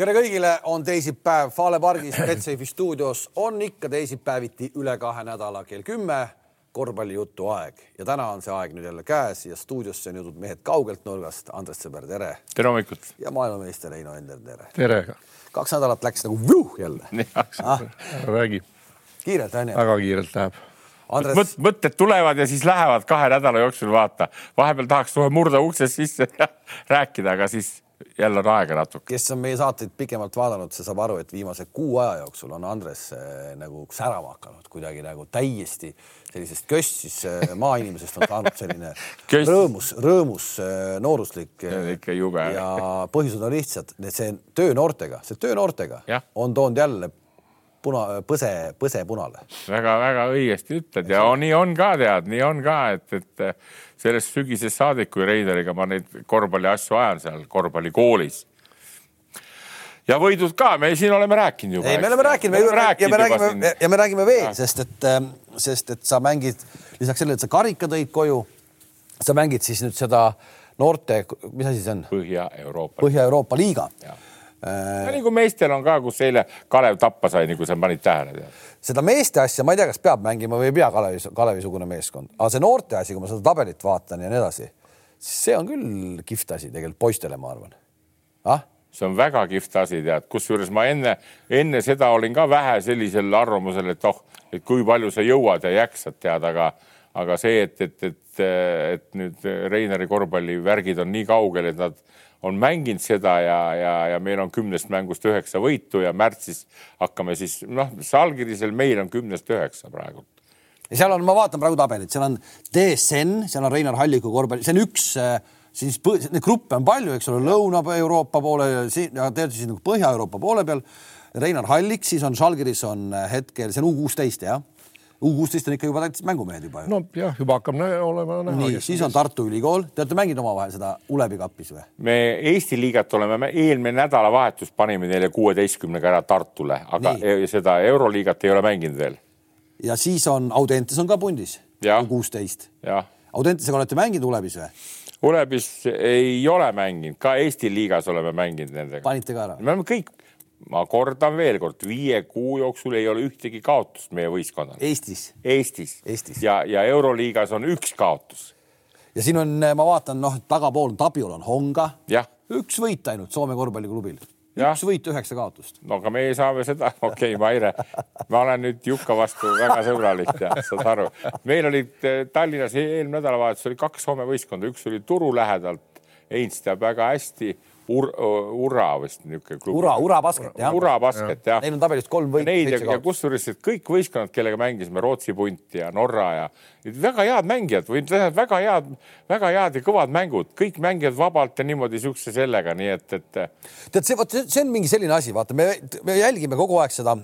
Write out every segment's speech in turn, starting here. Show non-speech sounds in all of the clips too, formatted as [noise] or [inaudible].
tere kõigile, on teisipäev Fale pargis [clears throat] Betsafe'i stuudios on ikka teisipäeviti üle kahe nädala kell kümme korvpallijutu aeg ja täna on see aeg nüüd jälle käes ja stuudiosse on jõudnud mehed kaugelt nurgast. Andres Sõber, tere. tere hommikut. ja maailmameister Heino Ender, tere. tere. kaks nädalat läks nagu vuh jälle. Ah. räägi. kiirelt on ju? väga kiirelt läheb Andres... Mõt, mõtted tulevad ja siis lähevad kahe nädala jooksul, vaata. vahepeal tahaks kohe murda uksest sisse ja [laughs] rääkida, aga siis jälle on aega natuke. kes on meie saateid pikemalt vaadanud, see saab aru, et viimase kuu aja jooksul on Andres äh, nagu särama hakanud kuidagi nagu täiesti sellisest kössis äh, maainimesest on saanud selline [laughs] rõõmus, rõõmus äh, nooruslik. ikka jube. ja põhjused on lihtsad, see töö noortega, see töö noortega ja. on toonud jälle puna, põse, põse punale väga,. väga-väga õigesti ütled ja on, nii on ka tead, nii on ka, et, et sellest sügisest saadik, kui Reideriga ma neid korvpalli asju ajan seal korvpallikoolis ja võidud ka, me siin oleme rääkinud juba. ei, me oleme rääkinud, me rääkinud ja me räägime ja me räägime veel, sest et, ähm, sest et sa mängid lisaks sellele, et sa karika tõid koju, sa mängid siis nüüd seda noorte, mis asi see on? Põhja-Euroopa. Põhja-Euroopa liiga Äh... Ja nagu meestel on ka, kus eile Kalev tappa sai, nagu sa panid tähele. seda meeste asja ma ei tea, kas peab mängima või ei pea Kalevi, Kalevi-sugune meeskond, aga see noorte asi, kui ma seda tabelit vaatan ja nii edasi, siis see on küll kihvt asi tegelikult poistele, ma arvan ah?. see on väga kihvt asi, tead, kusjuures ma enne, enne seda olin ka vähe sellisel arvamusel, et oh, et kui palju sa jõuad ja jaksad, tead, aga, aga see, et, et, et, et nüüd Reineri korvpallivärgid on nii kaugel, et nad on mänginud seda ja, ja, ja meil on kümnest mängust üheksa võitu ja märtsis hakkame siis noh, Salgirisel meil on kümnest üheksa praegu. ja seal on, ma vaatan praegu tabelit, seal on DSN, seal on Reinar Halliku korvpalli, see on üks siis neid gruppe on palju, eks ole, Lõuna-Euroopa poole tegelikult siis nagu Põhja-Euroopa poole peal. Reinar Hallik, siis on Žalgiris on hetkel, see on U kuusteist jah U kuusteist on ikka juba täitsa mängumehed juba ju. nojah, juba hakkab näha, olema näha. nii, siis on Tartu Ülikool, te olete mänginud omavahel seda Ulevi kapis või? me Eesti liigat oleme, eelmine nädalavahetus panime neile kuueteistkümnega ära Tartule, aga nii. E-, seda Euroliigat ei ole mänginud veel. ja siis on Audentes on ka pundis, kuusteist. Audentesega olete mänginud Ulevis või? Ulebis ei ole mänginud, ka Eesti liigas oleme mänginud nendega. panite ka ära? me oleme kõik ma kordan veel kord, viie kuu jooksul ei ole ühtegi kaotust meie võistkonnal. Eestis? Eestis, Eestis. ja, ja Euroliigas on üks kaotus. ja siin on, ma vaatan, noh, tagapool Tabiol on Honga. üks võit ainult Soome korvpalliklubil. üks võit, üheksa kaotust. no aga meie saame seda, [laughs] okei okay,, Maire, ma olen nüüd Jukka vastu väga sõbralik ja saad aru. meil olid eh, Tallinnas eelmine nädalavahetus oli kaks Soome võistkonda, üks oli Turu lähedalt, Heinz teab väga hästi Ur-, Ura vist niisugune klubi. Ura, Ura basket jah. Ura basket jah. Neil on tabelis kolm võitu. Neid ja, ja kusjuures kõik võistkonnad, kellega mängisime, Rootsi punt ja Norra ja väga head mängijad või väga head, väga head ja kõvad mängud, kõik mängivad vabalt ja niimoodi siukse sellega, nii et, et. tead, see vot see on mingi selline asi, vaata, me, me jälgime kogu aeg seda,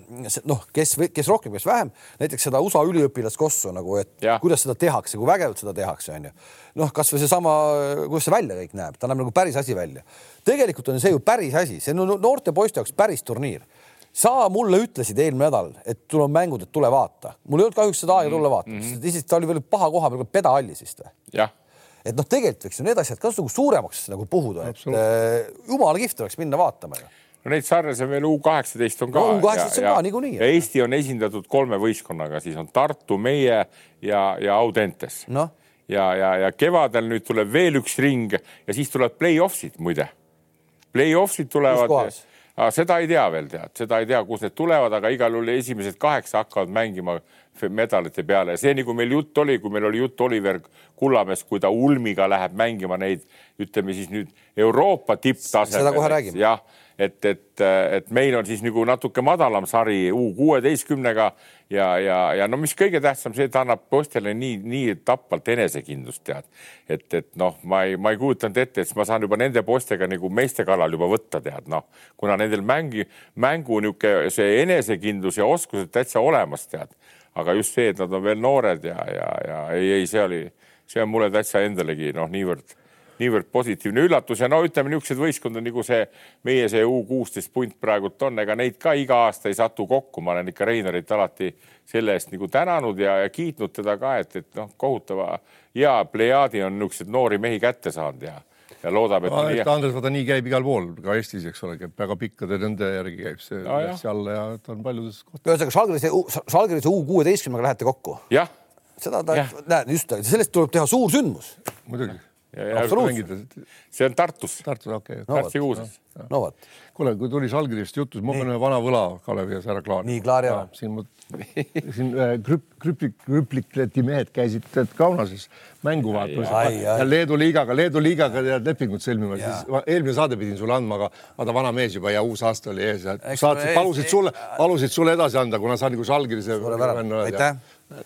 noh, kes, kes rohkem, kes vähem, näiteks seda USA üliõpilaskossu nagu, et ja. kuidas seda tehakse, kui vägevalt seda tehakse, onju. noh, kasvõi seesama, kuidas see välja kõik näeb, ta näeb nagu päris asi välja tegelikult on see ju päris asi, see on noorte poiste jaoks päris turniir. Sa mulle ütlesid eelmine nädal, et sul on mängud, et tule vaata. mul ei olnud kahjuks seda aega tulla vaatama mm, -hmm. isegi ta oli veel paha koha peal, pedahallis vist või? jah et noh, tegelikult võiks ju need asjad ka nagu suuremaks nagu puhuda, et äh, jumala kihvt oleks minna vaatama ju no neid sarnase veel U kaheksateist on ka no,. U kaheksateist on ka niikuinii. Eesti on esindatud kolme võistkonnaga, siis on Tartu, meie ja, ja Audentes. noh. ja, ja, ja kevadel nüüd tuleb veel üks ring ja siis tuleb play-off'id muide Play-off'id tulevad. Seda ei tea veel tead, seda ei tea, kust need tulevad, aga igal juhul esimesed kaheksa hakkavad mängima medalite peale ja see, nagu meil jutt oli, kui meil oli jutt Oliver Kullamäest, kui ta ulmiga läheb mängima neid, ütleme siis nüüd Euroopa tipptasemel. seda kohe räägime. jah et, et, et meil on siis nagu natuke madalam sari U kuueteistkümnega ja, ja, ja no mis kõige tähtsam, see, et annab poistele nii, nii tapvalt enesekindlust tead. et, et noh, ma ei, ma ei kujutanud ette, et ma saan juba nende poistega nagu meeste kallal juba võtta tead, noh, kuna nendel mängi, mängu niisugune see enesekindlus ja oskused täitsa olemas tead, aga just see, et nad on veel noored ja, ja, ja ei, ei, see oli, see on mulle täitsa endalegi noh, niivõrd niivõrd positiivne üllatus ja no ütleme, niisuguseid võistkondi nagu see meie see U kuusteist punt praegult on, ega neid ka iga aasta ei satu kokku, ma olen ikka Reinarit alati selle eest nagu tänanud ja, ja kiitnud teda ka, et, et noh, kohutava hea plejaadi on niisuguseid noori mehi kätte saanud ja ja loodab, et no, nii... Andres, vaata nii käib igal pool, ka Eestis, eks ole, käib väga pikkade nende järgi käib see No üles-alla ja ta on paljudes kohtades. ühesõnaga Žalgirise, Žalgirise U kuueteistkümnega lähete kokku. jah, seda ta näed just, sellest tuleb teha suur sündmus. muidugi. absoluutselt, see on Tartus, Tartus, okei okay. No märtsi kuuses. no vot, kuule, kui tuli Žalgirist juttu, siis ma pean ühe vana võla Kalevi ees ära klaarima. Nii, klaari ära. siin ma, siin äh, krüp-, krüplik, krüplikleti mehed käisid Kaunases mängu vaatamas ja Leedu liigaga, Leedu liigaga tead lepingut sõlmima, siis ma- eelmine saade pidin sulle andma, aga vaata vana mees juba ja uus aasta oli ees ja saatsid, palusid sulle, palusid sulle edasi anda, kuna sa nagu. Suurepärane. Aitäh.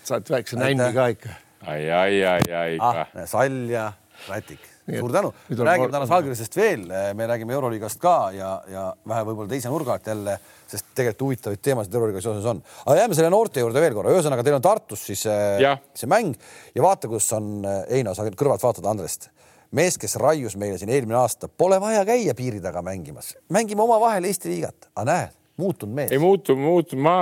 saad väikse nänni ka ikka. ai, ai, ai, ai ah ikka., sall ja rätik. Suur tänu, räägime täna Žalgirisest veel, me räägime Euroliigast ka ja, ja vähe võib-olla teise nurga alt jälle, sest tegelikult huvitavaid teemasid Euroliiga seoses on. aga jääme selle noorte juurde veel korra, ühesõnaga teil on Tartus siis äh, Jah. see mäng ja vaata, kus on äh, Eino, sa kõrvalt vaatad Andrest. mees, kes raius meile siin eelmine aasta, pole vaja käia piiri taga mängimas, mängime omavahel Eesti liigat, aga näed, muutunud mees ei. muutu, muutu, ma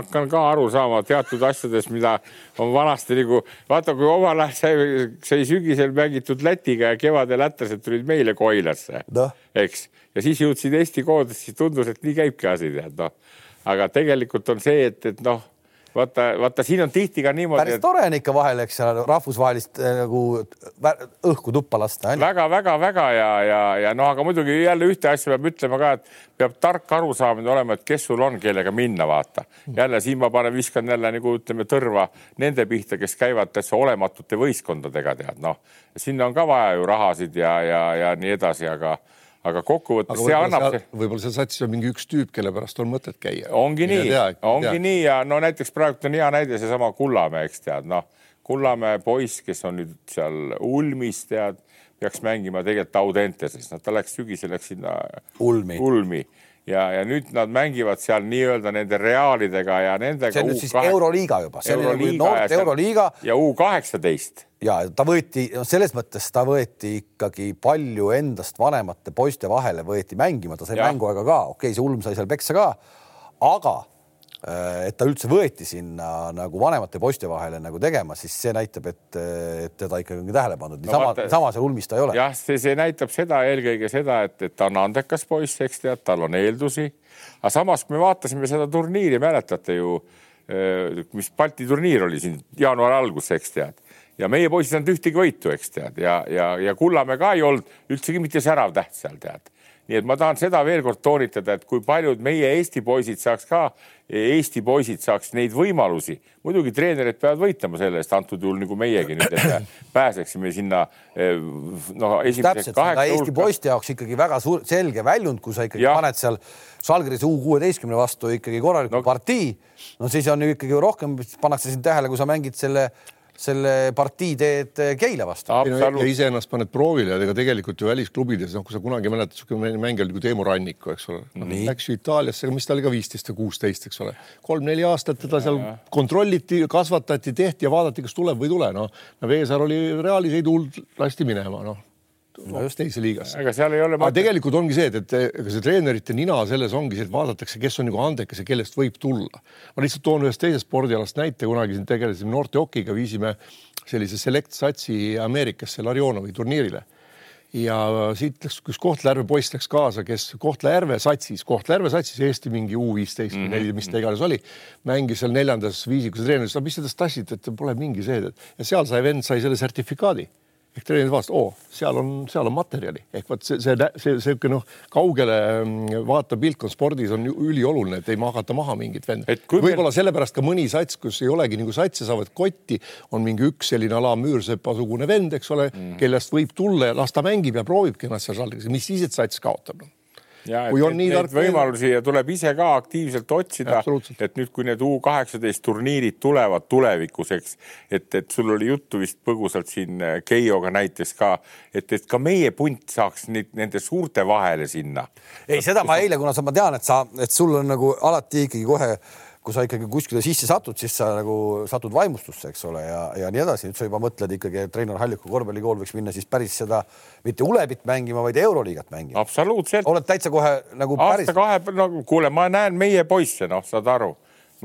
hakkan ka aru saama teatud asjadest, mida on vanasti nagu vaata, kui omal ajal sai, sai sügisel mängitud Lätiga ja kevadel lätlased tulid meile Koilasse Noh., eks, ja siis jõudsid Eesti koondisse, siis tundus, et nii käibki asi, tead noh. aga tegelikult on see, et, et noh, vaata, vaata siin on tihti ka niimoodi, päris et tore on ikka vahel, eks seal rahvusvahelist äh, nagu õhku tuppa lasta. väga-väga-väga ja, ja, ja noh, aga muidugi jälle ühte asja peab ütlema ka, et peab tark arusaamine olema, et kes sul on, kellega minna, vaata. jälle siin ma panen, viskan jälle nagu ütleme tõrva nende pihta, kes käivad täitsa olematute võistkondadega, tead noh, sinna on ka vaja ju rahasid ja, ja, ja nii edasi, aga, aga kokkuvõttes see võib-olla annab võib-olla seal satsis on mingi üks tüüp, kelle pärast on mõtet käia. ongi nii, ongi nii ja no näiteks praegu on hea näide seesama Kullamäe, eks tead, noh, Kullamäe poiss, kes on nüüd seal Ulmis, tead, peaks mängima tegelikult Audenteses, noh, ta läks sügisel läks sinna Ulmi. Ulmi ja, ja nüüd nad mängivad seal nii-öelda nende Reaalidega ja nendega. see on nüüd siis Euroliiga juba, see on nagu noorte Euroliiga ja U kaheksateist. Ja ta võeti, selles mõttes ta võeti ikkagi palju endast vanemate poiste vahele võeti mängima, ta sai mänguaega ka, okei okay,, see Ulm sai seal peksa ka, aga et ta üldse võeti sinna nagu vanemate poiste vahele nagu tegema, siis see näitab, et, et teda ikkagi on tähele pandud, No niisama vaata-, sama seal Ulmis ta ei ole. jah, see, see näitab seda eelkõige seda, et, et ta on andekas poiss, eks tead, tal on eeldusi. aga samas, kui me vaatasime seda turniiri, mäletate ju, mis Balti turniir oli siin jaanuari alguses, eks tead ja meie poisid ei saanud ühtegi võitu, eks tead ja, ja, ja Kullamäe ka ei olnud üldsegi mitte särav täht seal tead nii et ma tahan seda veel kord toonitada, et kui paljud meie Eesti poisid saaks ka, Eesti poisid saaks neid võimalusi, muidugi treenerid peavad võitlema selle eest, antud juhul nagu meiegi nüüd, et me pääseksime sinna eh, noh, täpselt, Eesti poiste jaoks ikkagi väga suur, selge väljund, kui sa ikkagi ja. paned seal Žalgirise U kuueteistkümne vastu ikkagi korraliku no. partii, no siis on ju ikkagi rohkem, pannakse sind tähele, kui sa mängid selle, selle partii teed Keila vastu. ja iseennast paned proovile ja ega tegelikult ju välisklubides, noh, kui sa kunagi mäletad, niisugune mängija oli nagu Teemu Ranniku, eks ole no,. Läks ju Itaaliasse, mis ta oli ka viisteist või kuusteist, eks ole. kolm-neli aastat teda seal kontrolliti, kasvatati, tehti ja vaadati, kas tuleb või ei tule, noh. Veesaar oli Realis, ei tulnud, lasti minema, noh no,. just teise liigasse. ega seal ei ole aga tegelikult ongi see, et, et ega see treenerite nina selles ongi see, et vaadatakse, kes on nagu andekas ja kellest võib tulla. ma lihtsalt toon ühest teisest spordialast näite, kunagi siin tegelesime noorte hokiga, viisime sellise select satsi Ameerikasse Larionovi turniirile ja siit läks üks Kohtla-Järve poiss läks kaasa, kes Kohtla-Järve satsis, Kohtla-Järve satsis Eesti mingi U viisteist või neli, mis ta iganes oli, mängis seal neljandas viisikus ja treener ütles, mis te tast tassite, et pole mingi see, ja seal sai vend sai selle sertifikaadi ehk treener vaatas, oo, seal on, seal on materjali ehk vot see, see, see, see noh, kaugele mm, vaatav pilk on spordis on ülioluline, et ei magata maha mingit venda kui meil- võib-olla sellepärast ka mõni sats, kus ei olegi nagu satsi saavad kotti, on mingi üks selline ala Müürsepa-sugune vend, eks ole mm., kellest võib tulla ja las ta mängib ja proovibki ennast seal salgis, mis siis, et sats kaotab no.. Ja kui on nii tark võimalusi ja tuleb ise ka aktiivselt otsida et nüüd, kui need U kaheksateist turniirid tulevad tulevikus, eks, et, et sul oli juttu vist põgusalt siin äh, Keioga näiteks ka, et, et ka meie punt saaks neid nende suurte vahele sinna. ei, seda ma eile, kuna sa, ma tean, et sa, et sul on nagu alati ikkagi kohe, kui sa ikkagi kuskile sisse satud, siis sa nagu satud vaimustusse, eks ole, ja, ja nii edasi. nüüd sa juba mõtled ikkagi, et Reinar Halliku korvpallikool võiks minna siis päris seda mitte Ulebit mängima, vaid Euroliigat mängima. absoluutselt. oled täitsa kohe nagu päris aasta-kahe, no kuule, ma näen meie poisse, noh, saad aru.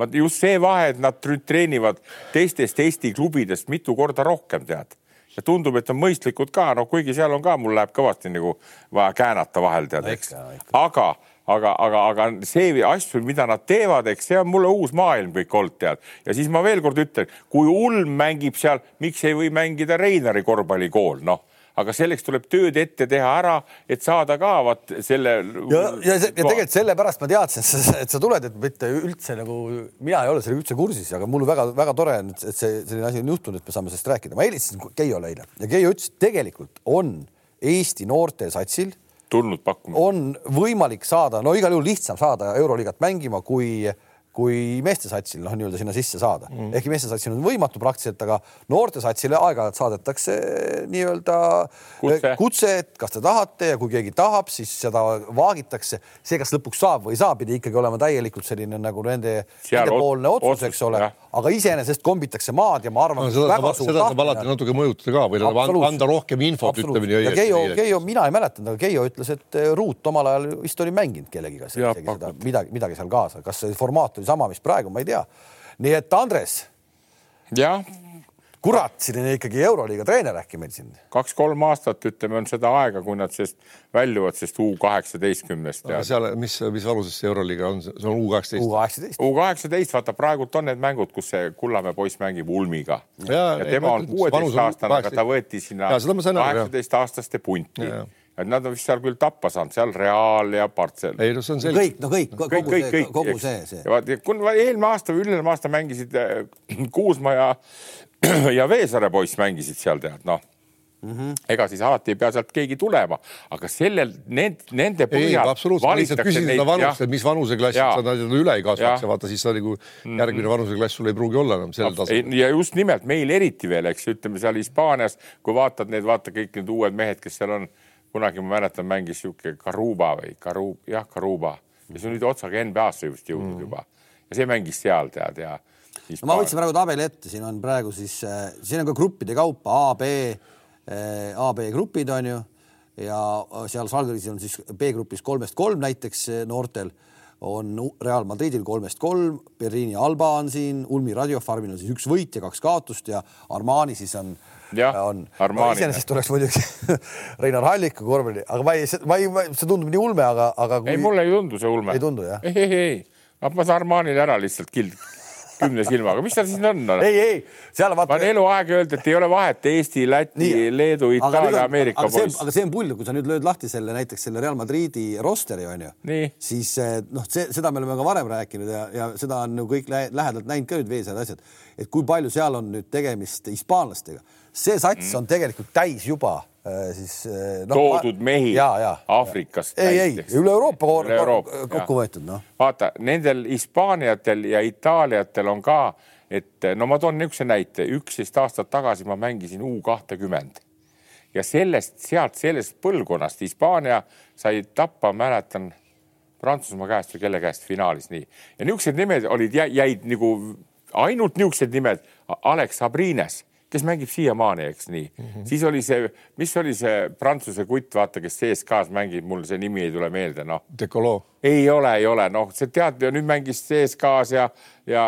ma just see vahe, et nad treenivad teistest Eesti klubidest mitu korda rohkem, tead. ja tundub, et on mõistlikud ka, noh, kuigi seal on ka, mul läheb kõvasti nagu vaja käänata vahel tead, eks, aga aga, aga, aga see asju, mida nad teevad, eks see on mulle uus maailm kõik olnud tead. ja siis ma veel kord ütlen, kui Ulm mängib seal, miks ei või mängida Reinari korvpallikool, noh aga selleks tuleb tööd ette teha ära, et saada ka vaat selle. ja, ja, ja tegelikult sellepärast ma teadsin, et sa tuled, et mitte üldse nagu mina ei ole sellega üldse kursis, aga mul väga-väga tore on, et see selline asi on juhtunud, et me saame sellest rääkida. ma helistasin Keiole eile ja Keijo ütles, et tegelikult on Eesti noortesatsil tulnud pakkuma. on võimalik saada, no igal juhul lihtsam saada Euroliigat mängima, kui kui meestesatsil noh, nii-öelda sinna sisse saada mm. -hmm. ehkki meestesatsil on võimatu praktiliselt, aga noortesatsile aeg-ajalt saadetakse nii-öelda kutse. kutse, et kas te tahate ja kui keegi tahab, siis seda vaagitakse. see, kas lõpuks saab või ei saa, pidi ikkagi olema täielikult selline nagu nende, nendepoolne otsus, eks ole, aga iseenesest kombitakse maad ja ma arvan no,. seda, saab, seda saab alati natuke mõjutada ka või anda, anda rohkem infot, ütleme nii õieti. Keijo, Keijo, mina ei mäletanud, aga Keijo ütles, et Ruut omal ajal vist oli mänginud kellegiga midagi, midagi seal kaasa, kas see formaat oli sama, mis praegu, ma ei tea. nii et Andres. jah. kurat, selline ikkagi Euroliiga treener äkki meil siin. kaks-kolm aastat, ütleme, on seda aega, kui nad sellest väljuvad, sest U kaheksateistkümnest. aga seal, mis, mis vanuses see Euroliiga on, see on U kaheksateist? U kaheksateist. U kaheksateist, vaata praegult on need mängud, kus see Kullamäe poiss mängib Ulmiga. ja, ja tema on kuueteistaastane, aga ta võeti sinna kaheksateistaastaste punti et nad on vist seal küll tappa saanud, seal Real ja Partsel. ei no see on selge. kõik, no kõik, kogu kõik, see, kõik, kogu see, see. ja vaat, kui eelmine aasta või üle-eelmine aasta mängisid äh, [clears throat] Kuusma ja, [clears throat] ja Veesaare poiss mängisid seal tead, noh Mm -hmm. ega siis alati ei pea sealt keegi tulema, aga sellel, need, nende põhjal. absoluutselt, lihtsalt küsisin seda vanust, et mis vanuseklassid sa nad üle ei kasvaks ja vaata siis sa nagu mhm. järgmine vanuseklass sul ei pruugi olla enam sellel tasemel. ja just nimelt meil eriti veel, eks ütleme seal Hispaanias, kui vaatad need, vaata kõik need uued mehed, kes seal on kunagi ma mäletan, mängis sihuke Karuba või Karu, jah, Karuba, kes on nüüd otsaga NBA-sse just jõudnud mm. juba ja see mängis seal tead ja. No, ma võtsin praegu tabeli ette, siin on praegu siis, äh, siin on ka gruppide kaupa A, B, äh, A, B grupid on ju ja seal Salgris on siis B-grupis kolmest kolm näiteks äh, noortel on Real Madridil kolmest kolm, Berliini Alba on siin, Ulmi Radiofarmil on siis üks võit ja kaks kaotust ja Armani siis on on. No, iseenesest tuleks muidugi [laughs] Reinar Halliku korvpalli, aga ma ei, ma ei, see tundub nii ulme, aga, aga kui.... ei, mulle ei tundu see ulme. ei tundu jah? ei, ei, ei, ma saan Armanile ära lihtsalt kild kümne silmaga, mis seal siis on no?? [laughs] ei, ei, seal vaata. ma olen eluaeg öelnud, et ei ole vahet Eesti, Läti, Leedu, Itaalia, Ameerika poiss. aga see on pull, kui sa nüüd lööd lahti selle näiteks selle Real Madridi rosteri onju, siis eh, noh, see, seda me oleme ka varem rääkinud ja, ja seda on ju kõik lähedalt näinud ka nüüd Veesaare asjad, et kui palju seal on nüüd tegemist hispaanlastega. See sats mm. on tegelikult täis juba Äh, siis äh, no, toodud mehi ja, ja, Aafrikast. ei, ei üle Euroopa, üle Euroopa kokku võetud noh. vaata nendel Hispaaniatel ja Itaaliatel on ka, et no ma toon niisuguse näite, üksteist aastat tagasi ma mängisin U kahtekümmend. Ja sellest, sealt sellest põlvkonnast Hispaania sai tappa, mäletan Prantsusmaa käest või kelle käest finaalis nii. Ja niisugused nimed olid, jäid nagu ainult niisugused nimed, Alex Abrines kes mängib siiamaani, eks nii mm. -hmm. siis oli see, mis oli see Prantsuse kutt, vaata, kes CSKA-s mängib, mul see nimi ei tule meelde, noh. Decolo. ei ole, ei ole, noh, see tead, nüüd mängis CSKA-s ja, ja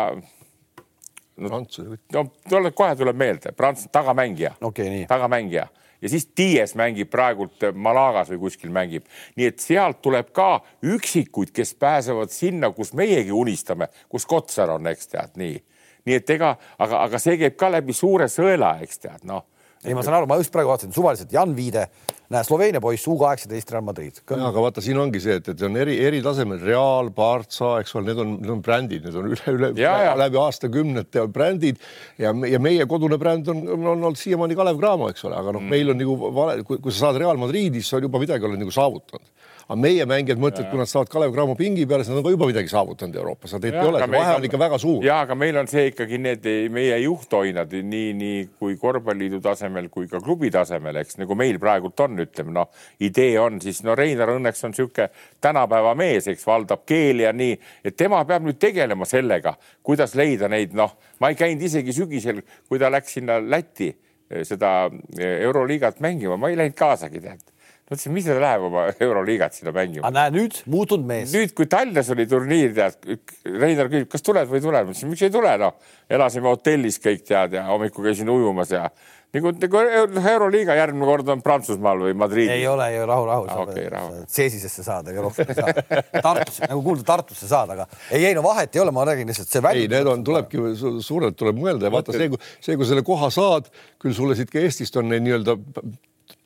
no,. Prantsuse kutt. no tule, kohe tuleb meelde, Prants-, tagamängija okay,. tagamängija ja siis Dies mängib praegult Malagas või kuskil mängib, nii et sealt tuleb ka üksikuid, kes pääsevad sinna, kus meiegi unistame, kus Kotsar on, eks tead nii nii et ega, aga, aga see käib ka läbi suure sõela, eks tead, noh. ei, ma saan aru, ma just praegu vaatasin suvaliselt Jan Viide, näe, Sloveenia poiss, U kaheksateist Real Madrid. aga vaata, siin ongi see, et, et on eri, eri tasemel, Real, Barca, eks ole, need on, need on brändid, need on üle, üle ja, ja. läbi aastakümnete brändid ja, ja meie kodune bränd on, on olnud siiamaani Kalev Cramo, eks ole, aga noh mm., meil on nagu vale, kui, kui sa saad Real Madridis, sa juba midagi oled nagu saavutanud aga meie mängijad mõtlevad, kui nad saavad Kalev Cramo pingi peale, siis nad on ka juba midagi saavutanud Euroopas, nad ei ole, see vahe on ikka väga suur. ja aga meil on see ikkagi need meie juhtoinad nii, nii kui korvpalliliidu tasemel kui ka klubi tasemel, eks nagu meil praegult on, ütleme noh, idee on siis no Reinar õnneks on niisugune tänapäeva mees, eks valdab keeli ja nii, et tema peab nüüd tegelema sellega, kuidas leida neid, noh, ma ei käinud isegi sügisel, kui ta läks sinna Lätti eh, seda eh, Euroliigat mängima, ma ei läinud kaasagi tead mõtlesin, mis ta läheb oma [laughs] Euroliigat sinna mängima. aga näe nüüd muutunud mees. nüüd, kui Tallinnas oli turniir, tead, Reinar küsib, kas tuled või ei tule, ma ütlesin, miks ei tule, noh. elasime hotellis kõik tead ja hommikul käisin ujumas ja nagu, nagu Euroliiga järgmine kord on Prantsusmaal või Madridis? ei ole ju rahu, rahu. okei, rahu. Seesisesse saada, ega rohkem ei saa. Tartusse, nagu kuulda, Tartusse saada, aga ei, ei no vahet ei ole, ma räägin lihtsalt see väli. ei, need on, tulebki suurelt tuleb mõelda ja vaata see, see, kui selle koha saad, küll sulle siit ka Eestist on neid nii-öelda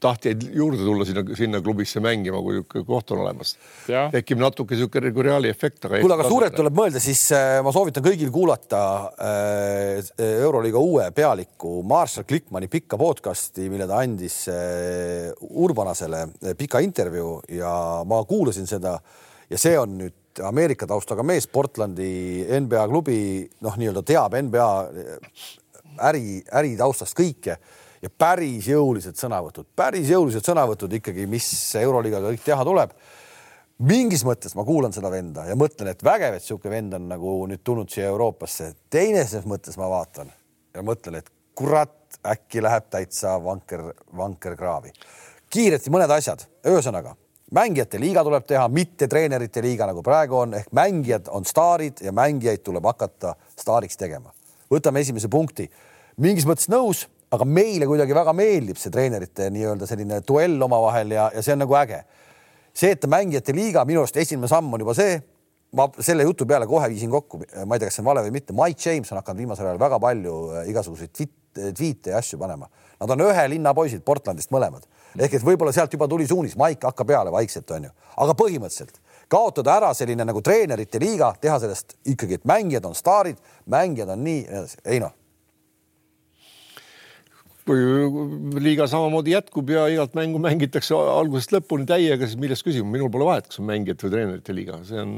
tahtjaid juurde tulla sinna, sinna klubisse mängima, kui koht on olemas. tekib natuke niisugune Reali efekt. kuule, aga suurelt tuleb mõelda, siis äh, ma soovitan kõigil kuulata äh, Euroliiga uue pealiku Marshall Klikmani pikka podcast'i, mille ta andis äh, Urbanasele, pika intervjuu ja ma kuulasin seda ja see on nüüd Ameerika taustaga mees, Portlandi NBA klubi, noh, nii-öelda teab NBA äri, äritaustast kõike ja päris jõulised sõnavõtud, päris jõulised sõnavõtud ikkagi, mis Euroliigaga kõik teha tuleb. mingis mõttes ma kuulan seda venda ja mõtlen, et vägev, et niisugune vend on nagu nüüd tulnud siia Euroopasse. teises mõttes ma vaatan ja mõtlen, et kurat, äkki läheb täitsa vanker, vankerkraavi. kiiresti mõned asjad, ühesõnaga mängijate liiga tuleb teha, mitte treenerite liiga, nagu praegu on, ehk mängijad on staarid ja mängijaid tuleb hakata staariks tegema. võtame esimese punkti. mingis mõttes nõus aga meile kuidagi väga meeldib see treenerite nii-öelda selline duell omavahel ja, ja see on nagu äge. see, et mängijate liiga minu arust esimene samm on juba see, ma selle jutu peale kohe viisin kokku, ma ei tea, kas see on vale või mitte, Mike James on hakanud viimasel ajal väga palju äh, igasuguseid tweet'e ja asju panema. Nad on ühe linna poisid Portlandist mõlemad. Ehk et võib-olla sealt juba tuli suunis, Mike hakka peale vaikselt onju, aga põhimõtteliselt kaotada ära selline nagu treenerite liiga, teha sellest ikkagi, et mängijad on staarid, mängijad on nii, ei noh liiga samamoodi jätkub ja igat mängu mängitakse algusest lõpuni täiega, siis milles küsimus, minul pole vahet, kas on mängijate või treenerite liiga, see on.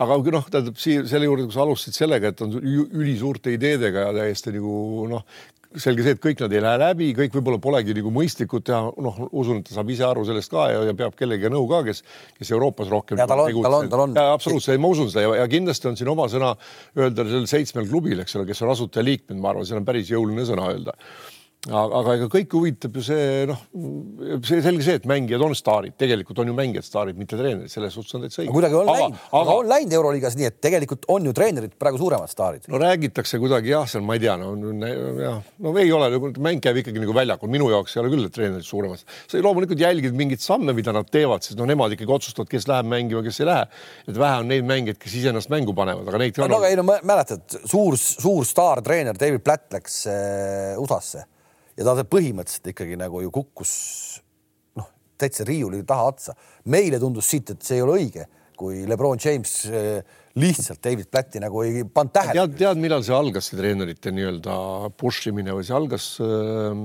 aga noh, tähendab siia selle juurde, kui sa alustasid sellega, et on ülisuurte ideedega ja täiesti nagu noh, selge see, et kõik nad ei lähe läbi, kõik võib-olla polegi nagu mõistlikud teha, noh, usun, et ta saab ise aru sellest ka ja, ja peab kellegagi nõu ka, kes, kes Euroopas rohkem. ja tal on, tal on, tal on. absoluutselt, ma usun seda ja, ja kindlasti on siin oma sõna öelda sellel seitsmel klubil, eks ole, kes on asutajaliikmed, ma arvan, see on päris jõuline sõna öelda aga, aga ega kõiki huvitab ju see noh, see selge see, et mängijad on staarid, tegelikult on ju mängijad staarid, mitte treenerid, selles suhtes on täitsa õige. kuidagi on aga, läinud, aga on läinud Euroliigas nii, et tegelikult on ju treenerid praegu suuremad staarid. no räägitakse kuidagi jah, seal ma ei tea, no jah, no ei ole, mäng käib ikkagi nagu väljakul, minu jaoks ei ole küll treenerid suuremad. sa loomulikult jälgid mingeid samme, mida nad teevad, sest no nemad ikkagi otsustavad, kes läheb mängima, kes ei lähe. et vähe on neid mängijaid, kes iseennast mängu panevad, aga neid no, no ei no mäletad, suur, suur staartreener David Platt läks äh, USA-sse ja ta põhimõtteliselt ikkagi nagu ju kukkus noh, täitsa riiuli taha otsa. meile tundus siit, et see ei ole õige, kui Lebron James eh, lihtsalt David Platti nagu ei pannud tähele. tead, tead, millal see algas, see treenerite nii-öelda push imine või see algas äh,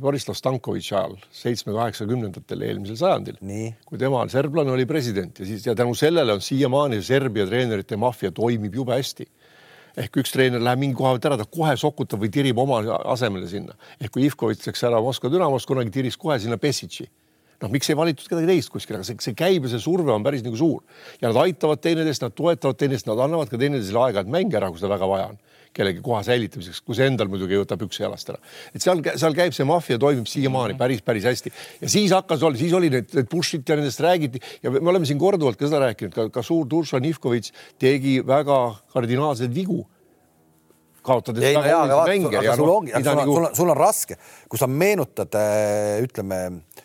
Borislav Stankovitši ajal, seitsme-kaheksakümnendatel eelmisel sajandil, kui tema, serblane oli president ja siis ja tänu sellele on siiamaani Serbia treenerite maffia toimib jube hästi ehk üks treener läheb mingi koha pealt ära, ta kohe sokutab või tirib oma asemele sinna. ehk kui Ivkovitš läks ära Moskva Dünamos, kunagi tiris kohe sinna Pessitši. Noh, miks ei valitud kedagi teist kuskil, aga see, see käib ja see surve on päris nagu suur ja nad aitavad teineteist, nad toetavad teineteist, nad annavad ka teineteisele aega, et mänge ära, kui seda väga vaja on kellegi koha säilitamiseks, kui see endal muidugi ei võta püksi jalast ära. et seal, seal käib see maffia, toimib siiamaani päris, päris hästi ja siis hakkas, siis oli need, need push'id ja nendest räägiti ja me oleme siin korduvalt ka seda rääkinud, ka, ka suur Dušan Ivkovitš tegi väga kardinaalseid vigu kaotades ei, väga olulisi mänge. sul ongi, sul, nagu... sul, on, sul on raske, kui sa meenutad ütleme äh,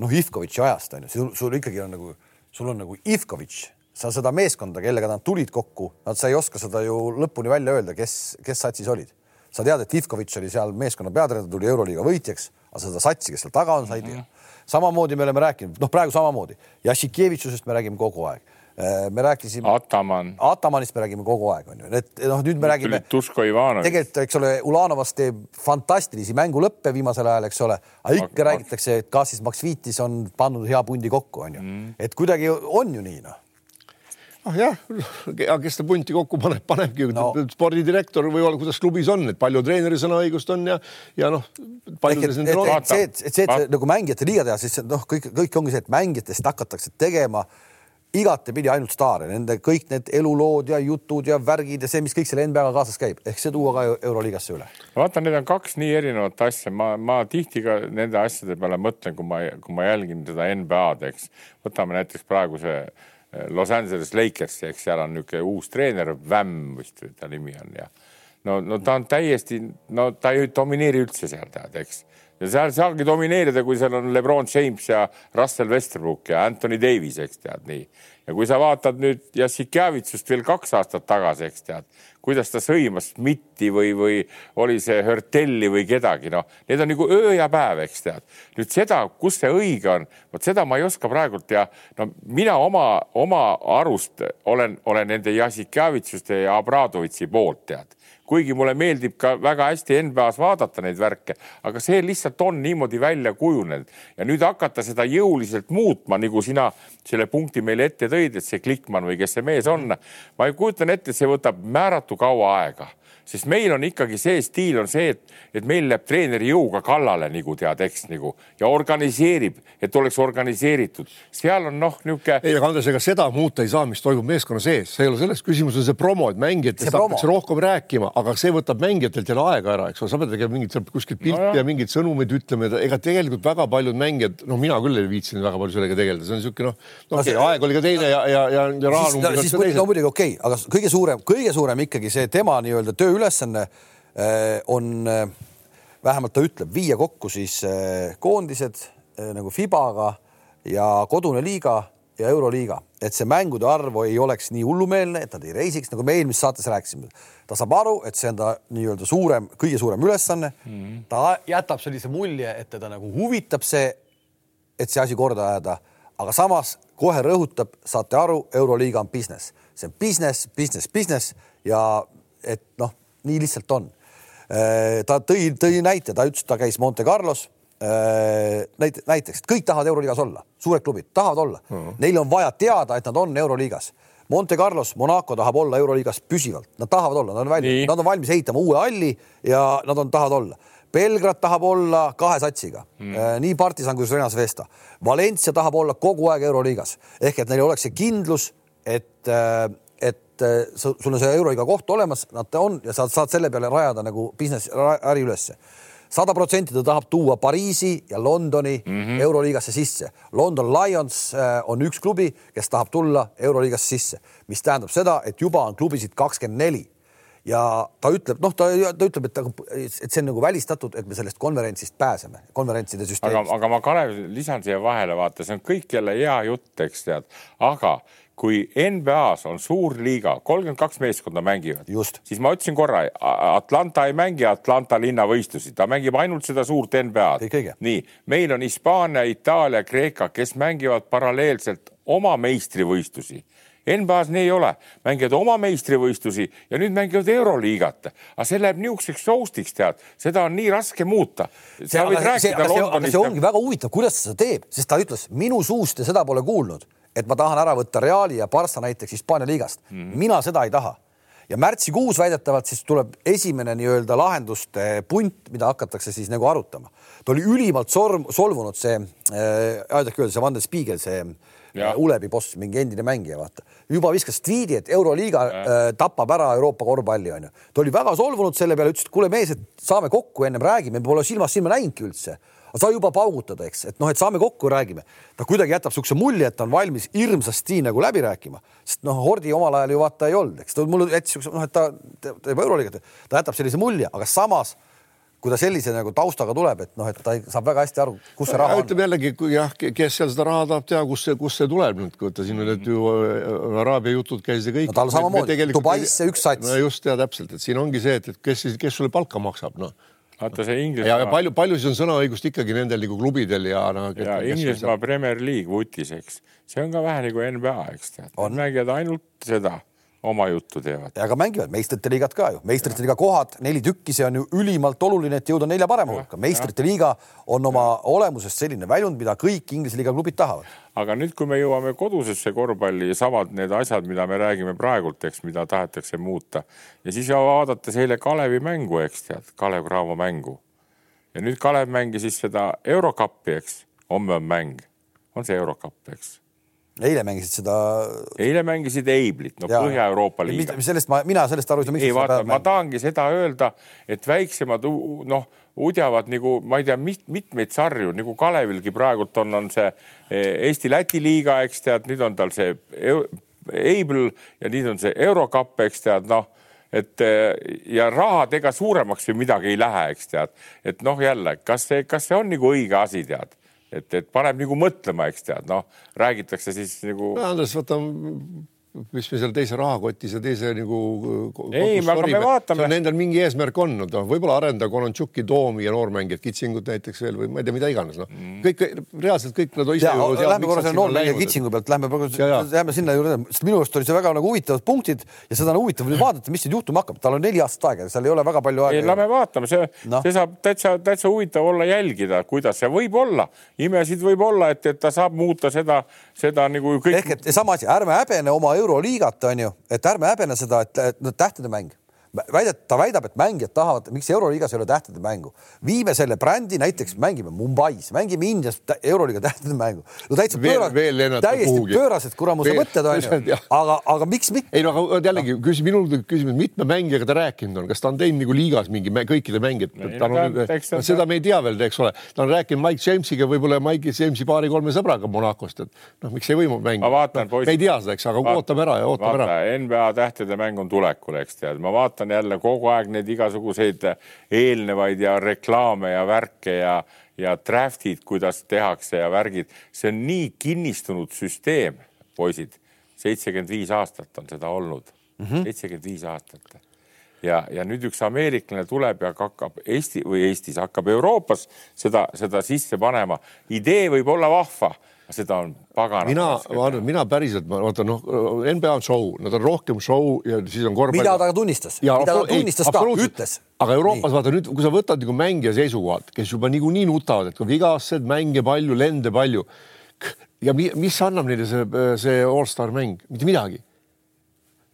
noh, Ivkovitši ajast on ju, sul, sul ikkagi on nagu, sul on nagu Ivkovitš. Sa seda meeskonda, kellega nad tulid kokku, nad, sa ei oska seda ju lõpuni välja öelda, kes, kes satsis olid. sa tead, et Ivkovitš oli seal meeskonna peatreener, tuli Euroliiga võitjaks, aga seda satsi, kes seal taga on, sa ei tea samamoodi me oleme rääkinud, noh, praegu samamoodi. Jassikevitšusest me räägime kogu aeg. Äh, me rääkisime. Ataman. Atamanist me räägime kogu aeg, on ju, et noh, nüüd me räägime. Tuško Ivanov. tegelikult, eks ole, Ulanovast teeb fantastilisi mängulõppe viimasel ajal, eks ole, aga ikka aga, räägitakse, et kas siis Maksvitis on pannud hea pundi kokku, on ju mm., et kuidagi on ju nii, noh ah jah, aga kes seda punti kokku paneb, panebki no. spordidirektor või olla, kuidas klubis on, et palju treeneri sõnaõigust on ja, ja noh. et, et, et see, et see, et nagu mängijate liiga teha, siis noh, kõik, kõik ongi see, et mängijatest hakatakse tegema igatepidi ainult staare, nende kõik need elulood ja jutud ja värgid ja see, mis kõik selle NBA-ga kaasas käib, ehk see tuua ka Euroliigasse üle. vaata, need on kaks nii erinevat asja, ma, ma tihti ka nende asjade peale mõtlen, kui ma, kui ma jälgin seda NBA-d, eks. võtame näiteks praeguse eh, Los Angeles Lakersi, eks seal on niisugune uus treener, Vämm vist ta nimi on ja no, no ta on täiesti, no ta ei domineeri üldse seal tead, eks ja seal saabki domineerida, kui seal on Lebron James ja Russell Westbrook ja Anthony Davis, eks tead nii. ja kui sa vaatad nüüd Jassikjavitsust veel kaks aastat tagasi, eks tead, kuidas ta sõimas Smitti või, või oli see Hörtelli või kedagi, noh, need on nagu öö ja päev, eks tead. nüüd seda, kus see õige on, vot seda ma ei oska praegult ja no mina oma, oma arust olen, olen nende Jassikjavitsuste ja Abradovitsi poolt, tead kuigi mulle meeldib ka väga hästi NBA-s vaadata neid värke, aga see lihtsalt on niimoodi välja kujunenud. Ja nüüd hakata seda jõuliselt muutma, nagu sina selle punkti meile ette tõid, et see Klikman või kes see mees on, ma kujutan ette, see võtab määratu kaua aega sest meil on ikkagi see stiil on see, et, et meil läheb treeneri jõuga kallale nagu tead, eks nagu ja organiseerib, et oleks organiseeritud. seal on noh, niisugune. ei, aga Andres, ega seda muuta ei saa, mis toimub meeskonna sees, see ei ole selles, küsimus on see promo, et mängijatest hakatakse rohkem rääkima, aga see võtab mängijatelt jälle aega ära, eks ole, sa pead tegema mingit kuskilt pilti no, ja mingeid sõnumeid ütlema, ega tegelikult väga paljud mängijad, no mina küll ei viitsinud väga palju sellega tegeleda, see on niisugune noh, no okei okay,, aeg oli ka teine ja, ja, ja, ja siis, siis no muidugi okei okay,, aga kõige suurem, kõige suurem ikkagi see tema nii-öelda töö ülesanne äh, on, äh, vähemalt ta ütleb, viia kokku siis äh, koondised nagu Fibaga ja kodune liiga ja Euroliiga, et see mängude arv ei oleks nii hullumeelne, et nad ei reisiks, nagu me eelmises saates rääkisime. ta saab aru, et see on ta nii-öelda suurem, kõige suurem ülesanne mm. -hmm. ta jätab sellise mulje, et teda nagu huvitab see, et see asi korda ajada, aga samas kohe rõhutab, saate aru, Euroliiga on business, see on business, business, business ja et noh nii lihtsalt on. Äh, ta tõi, tõi näite, ta ütles, ta käis Monte Carlos äh, näite, näiteks, kõik tahavad Euroliigas olla, suured klubid tahavad olla mm, -hmm. neil on vaja teada, et nad on Euroliigas. Monte Carlos, Monaco tahab olla Euroliigas püsivalt, nad tahavad olla, nad on valmis, nad on valmis ehitama uue halli ja nad on, tahavad olla. Belgrad tahab olla kahe satsiga mm., nii partisan kui Renas Vesta. Valencia tahab olla kogu aeg Euroliigas ehk et neil oleks see kindlus, et et eh, sul on see euroliiga koht olemas, nad on ja sa saad selle peale rajada nagu business äri ülesse. sada protsenti ta tahab tuua Pariisi ja Londoni mm -hmm. euroliigasse sisse. London Lions eh, on üks klubi, kes tahab tulla euroliigasse sisse, mis tähendab seda, et juba on klubisid kakskümmend neli ja ta ütleb, noh, ta, ta ütleb, et, et see on nagu välistatud, et me sellest konverentsist pääseme, konverentside süsteemist. aga, aga ma, Kalev, lisan siia vahele, vaata, see on kõik jälle hea jutt, eks tead, aga kui NBA-s on suur liiga, kolmkümmend kaks meeskonda mängivad, siis ma ütlesin korra, Atlanta ei mängi Atlanta linnavõistlusi, ta mängib ainult seda suurt NBA-d. nii, meil on Hispaania, Itaalia, Kreeka, kes mängivad paralleelselt oma meistrivõistlusi. NBA-s nii ei ole, mängivad oma meistrivõistlusi ja nüüd mängivad Euroliigat, aga see läheb niisuguseks soustiks, tead, seda on nii raske muuta. see, see, see, see ongi väga huvitav, kuidas ta seda teeb, sest ta ütles minu suust ja seda pole kuulnud et ma tahan ära võtta Reali ja Barca näiteks Hispaania liigast mm. mina seda ei taha. ja märtsikuus väidetavalt siis tuleb esimene nii-öelda lahenduste punt, mida hakatakse siis nagu arutama. ta oli ülimalt sorm, solvunud see äh,, aidake öelda, see Van der Spiegel, see ja. Äh, Ulebi boss, mingi endine mängija, vaata, juba viskas tweet'i, et Euroliiga äh, tapab ära Euroopa korvpalli, onju. ta oli väga solvunud selle peale, ütles, et kuule mees, et saame kokku, ennem räägime, pole silmast silma näinudki üldse aga sa juba paugutad, eks, et noh, et saame kokku, räägime. ta kuidagi jätab niisuguse mulje, et ta on valmis hirmsasti nagu läbi rääkima, sest noh, Hordi omal ajal ju vaata ei olnud, eks ta mulle jättis niisuguse noh, et ta teeb euroliigat, ta jätab sellise mulje, aga samas kui ta sellise nagu taustaga tuleb, et noh, et ta saab väga hästi aru, kus see raha on. ütleme jällegi, kui jah, kes seal seda raha tahab teha, kus see, kus see tuleb nüüd, kui ta siin olid ju äh, Araabia jutud käisid ja kõik no,. tal samamoodi, Dubaisse üks sats. no just ja täpselt, et siin ongi see, et, et kes siis, kes sulle palka maksab, noh vaata see Inglismaa. ja palju, palju siis on sõnaõigust ikkagi nendel nagu klubidel ja no,. ja Inglismaa Premier League vutis, eks, see on ka vähe nagu NBA, eks tead, mängivad ainult seda oma juttu teevad. ja aga mängivad meistrite liigat ka ju, meistrite liiga kohad neli tükki, see on ju ülimalt oluline, et jõuda nelja parema hulka. meistrite ja. liiga on oma olemusest selline väljund, mida kõik Inglise liiga klubid tahavad. aga nüüd, kui me jõuame kodusesse korvpalli, samad need asjad, mida me räägime praegult, eks, mida tahetakse muuta ja siis vaadates eile Kalevi mängu, eks tead, Kalev Cramo mängu. ja nüüd Kalev mängis siis seda eurokappi, eks, homme on mäng, on see eurokapp, eks eile mängisid seda. eile mängisid Eiblit, no Põhja-Euroopa liiga. sellest ma, mina sellest aru ei saa. ei vaata, ma tahangi seda öelda, et väiksemad noh, udjavad nagu ma ei tea mit,, mitmeid sarju nagu Kalevilgi praegult on, on see eh, Eesti-Läti liiga, eks tead, nüüd on tal see Eibl ja nüüd on see Eurokapp, eks tead, noh et ja rahad ega suuremaks või midagi ei lähe, eks tead, et noh, jälle, kas see, kas see on nagu õige asi, tead et, et paneb nagu mõtlema, eks tead, noh, räägitakse siis nagu. Andres, vaata mis me seal teise rahakotis ja teise nagu. ei, aga me vaatame. Nendel mingi eesmärk on, noh, võib-olla arendada Konontšuki doomi ja noormängijad, Kitsingut näiteks veel või ma ei tea, mida iganes, noh mm. kõik reaalselt kõik nad ise. Lähme korra selle noormängija Kitsingu pealt, lähme praegu, jääme sinna juurde, sest minu arust oli see väga nagu huvitavad punktid ja seda on huvitav nüüd vaadata, mis nüüd juhtuma hakkab, tal on neli aastat aega, seal ei ole väga palju aega. ei, lähme vaatame, see no., see saab täitsa, täitsa huvitav olla jälgida, kuidas see võib olla, imesid võib olla, et, et ta saab muuta seda, seda nagu kõik. ehk et sama asi, ärme häbene oma euroliigat onju onju, et ärme häbene seda, et, et tähtede mäng väidet, ta väidab, et mängijad tahavad, miks Euroliigas ei ole tähtede mängu. viime selle brändi näiteks, mängime Mumbais, mängime Indias Euroliiga tähtede mängu. no täitsa pööras, täiesti kuhugi. pöörased kuramuse mõtted onju, [laughs] aga, aga miks mitte? ei no aga jällegi küsi minul küsimus, mitme mängijaga ta rääkinud on, kas ta on teinud nagu liigas mingi kõikide mängijate, seda me ei tea veel, eks ole, ta on rääkinud Mike Jamesiga, võib-olla Mike Jamesi paari-kolme sõbraga Monacost, et noh, miks ei võimu mängida. No, me ei tea seda, eks, aga vaata, ootame ära ja ootame vaata, ära. NBA tähtede mäng on tulekul, eks tead, ma vaatan vaatan jälle kogu aeg neid igasuguseid eelnevaid ja reklaame ja värke ja, ja draft'id, kuidas tehakse ja värgid. see on nii kinnistunud süsteem, poisid. seitsekümmend viis aastat on seda olnud, mhm. seitsekümmend viis aastat ja, ja nüüd üks ameeriklane tuleb ja hakkab Eesti või Eestis hakkab Euroopas seda, seda sisse panema. idee võib olla vahva seda on pagana. mina, ma arvan, mina päriselt, ma vaatan, noh, NBA on show, nad on rohkem show ja siis on korvpall. mida ta tunnistas, mida ta tunnistas ei, ka, ütles. aga Euroopas vaata nüüd, kui sa võtad nagu mängija seisukohalt, kes juba niikuinii nutavad, et kui vigased, mänge palju, lende palju ja mis annab neile see, see allstar mäng, mitte midagi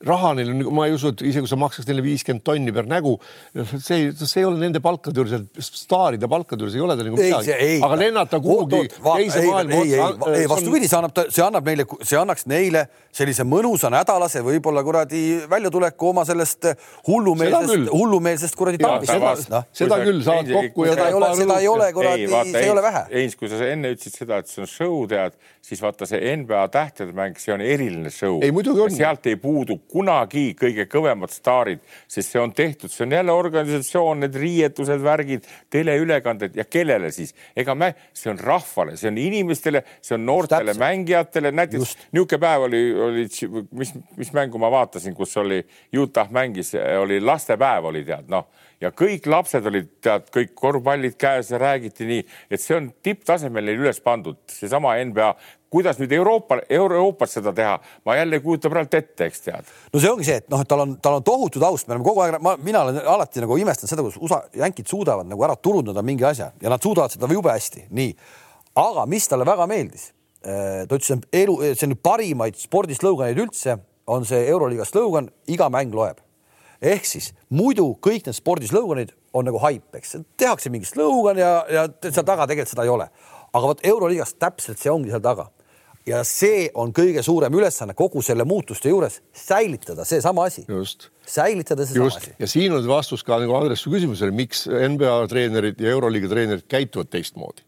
raha neil on, ma ei usu, et isegi kui sa maksaks neile viiskümmend tonni per nägu, see, see ei ole nende palkade juures, staaride palkade juures ei ole ta nagu midagi. aga lennata kuhugi teise maailma otsa. ei, ei, vastupidi, see annab, see annab neile, see annaks neile sellise mõnusa nädalase võib-olla kuradi väljatuleku oma sellest hullumeelsest, hullumeelsest kuradi tarbist. No. seda küll, saad kokku ja. seda ei ole, seda ei ole kuradi, see ei ole vähe. Heinz, kui sa enne ütlesid seda, et see on show, tead, siis vaata see NBA tähtede mäng, see on eriline show. sealt ei puudu kunagi kõige kõvemad staarid, sest see on tehtud, see on jälle organisatsioon, need riietused, värgid, teleülekanded ja kellele siis? ega me, see on rahvale, see on inimestele, see on noortele Täpselt. mängijatele, näiteks niisugune päev oli oli, mis, mis mängu ma vaatasin, kus oli Utah mängis, oli lastepäev oli tead noh ja kõik lapsed olid tead kõik korvpallid käes ja räägiti nii, et see on tipptasemel neil üles pandud, seesama NBA kuidas nüüd Euroopa, Euroopas seda teha, ma jälle ei kujuta praegu ette, eks tead. no see ongi see, et noh, et tal on, tal on tohutu taust, me oleme kogu aeg, mina olen alati nagu imestanud seda, kuidas USA jänkid suudavad nagu ära turundada mingi asja ja nad suudavad seda jube hästi, nii. aga mis talle väga meeldis Äh, ta ütles, et elu, see on parimaid spordislõuganeid üldse, on see Euroliiga slõugan, iga mäng loeb. Ehk siis muidu kõik need spordislõuganid on nagu haip, eks. Tehakse mingi slõugan ja, ja seal taga tegelikult seda ei ole. aga vot Euroliigas täpselt see ongi seal taga. Ja see on kõige suurem ülesanne kogu selle muutuste juures, säilitada seesama asi. säilitada seesama asi. ja siin on vastus ka nagu Andres su küsimusele, miks NBA treenerid ja Euroliiga treenerid käituvad teistmoodi.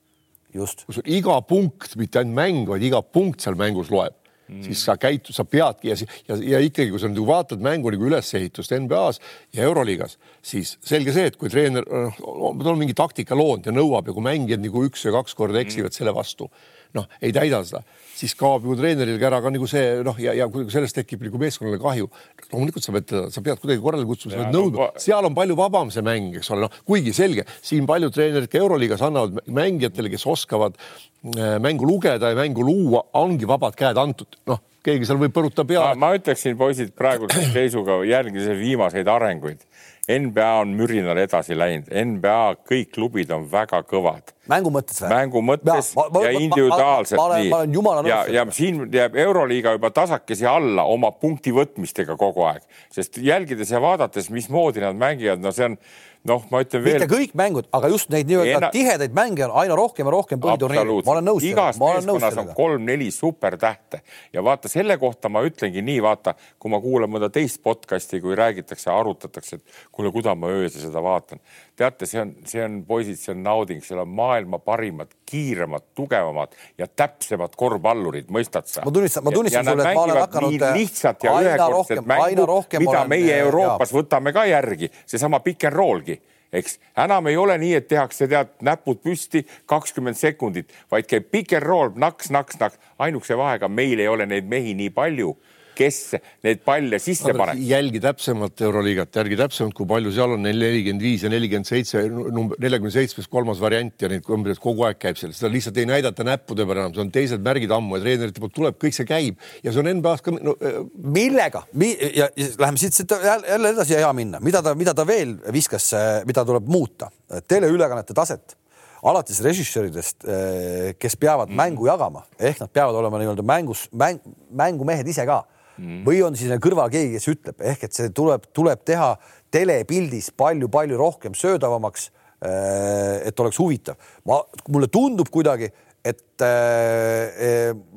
Kus iga punkt, mitte ainult mäng, vaid iga punkt seal mängus loeb mm., siis sa käitud, sa peadki ja, ja, ja ikkagi, kui sa nagu vaatad mängu nagu ülesehitust NBA-s ja Euroliigas, siis selge see, et kui treener, noh, ta on mingi taktika loonud ja nõuab ja kui mängijad nagu üks ja kaks korda eksivad mm. selle vastu, noh, ei täida seda siis kaob ju treeneril ka ära ka nagu see noh, ja, ja kui sellest tekib nagu meeskonnale kahju, loomulikult sa pead, sa pead kuidagi korrale kutsuma, sa pead nõudma, seal on palju vabam see mäng, eks ole, noh, kuigi selge, siin paljud treenerid ka Euroliigas annavad mängijatele, kes oskavad äh, mängu lugeda ja mängu luua, ongi vabad käed antud, noh, keegi seal võib põrutada peale. ma ütleksin, poisid, praeguse seisuga jälgides viimaseid arenguid NBA on mürinal edasi läinud, NBA kõik klubid on väga kõvad. Mängu mõttes või? mängu mõttes ja, ma, ja individuaalselt ma, ma, nii. ma olen jumala nõus. ja, ja siin jääb Euroliiga juba tasakesi alla oma punkti võtmistega kogu aeg, sest jälgides ja vaadates, mismoodi nad mängivad, no see on noh, ma ütlen veel. mitte kõik mängud, aga just neid nii-öelda Ena... tihedaid mänge on aina rohkem ja rohkem põhiturniiril. ma olen nõus. igas meeskonnas on kolm-neli supertähte ja vaata selle kohta ma ütlengi nii, vaata, kui ma kuulan mõnda teist podcast'i, kui räägitakse, arutatakse, et kuule, kuida ma öösel seda vaatan. Teate, see on, see on poisid, see on nauding, seal on maailma parimad, kiiremad, tugevamad ja täpsemad korvpallurid, mõistad sa? ma tunnistan, ma tunnistan sulle, et ma olen hakanud lihtsalt ja ühekordset mängu, mida olen, meie Euroopas ja. võtame ka järgi, seesama pick and roll'gi eks enam ei ole nii, et tehakse tead näpud püsti kakskümmend sekundit, vaid käib pick and roll naks, naks, naks. ainukese vahega meil ei ole neid mehi nii palju kes neid palle sisse paneb. jälgi täpsemalt Euroliigat, jälgi täpsemalt, kui palju seal on nelikümmend viis ja nelikümmend seitse, number neljakümne seitsmes kolmas variant ja neid umbes kogu aeg käib seal, seda lihtsalt ei näidata näppude peal enam, see on teised märgid ammu ja treenerite poolt tuleb, kõik see käib ja see on NBA-s ka no,. Äh, millega Mi ja, ja läheme siit, siit jälle edasi ja hea minna, mida ta, mida ta veel viskas, äh, mida tuleb muuta, teleülekannete taset alates režissööridest, äh, kes peavad mm. mängu jagama, ehk nad peavad olema nii-öelda mängus mäng,, mängumehed ise ka mm. või on siis kõrval keegi, kes ütleb, ehk et see tuleb, tuleb teha telepildis palju-palju rohkem söödavamaks. Äh, et oleks huvitav, ma, mulle tundub kuidagi, et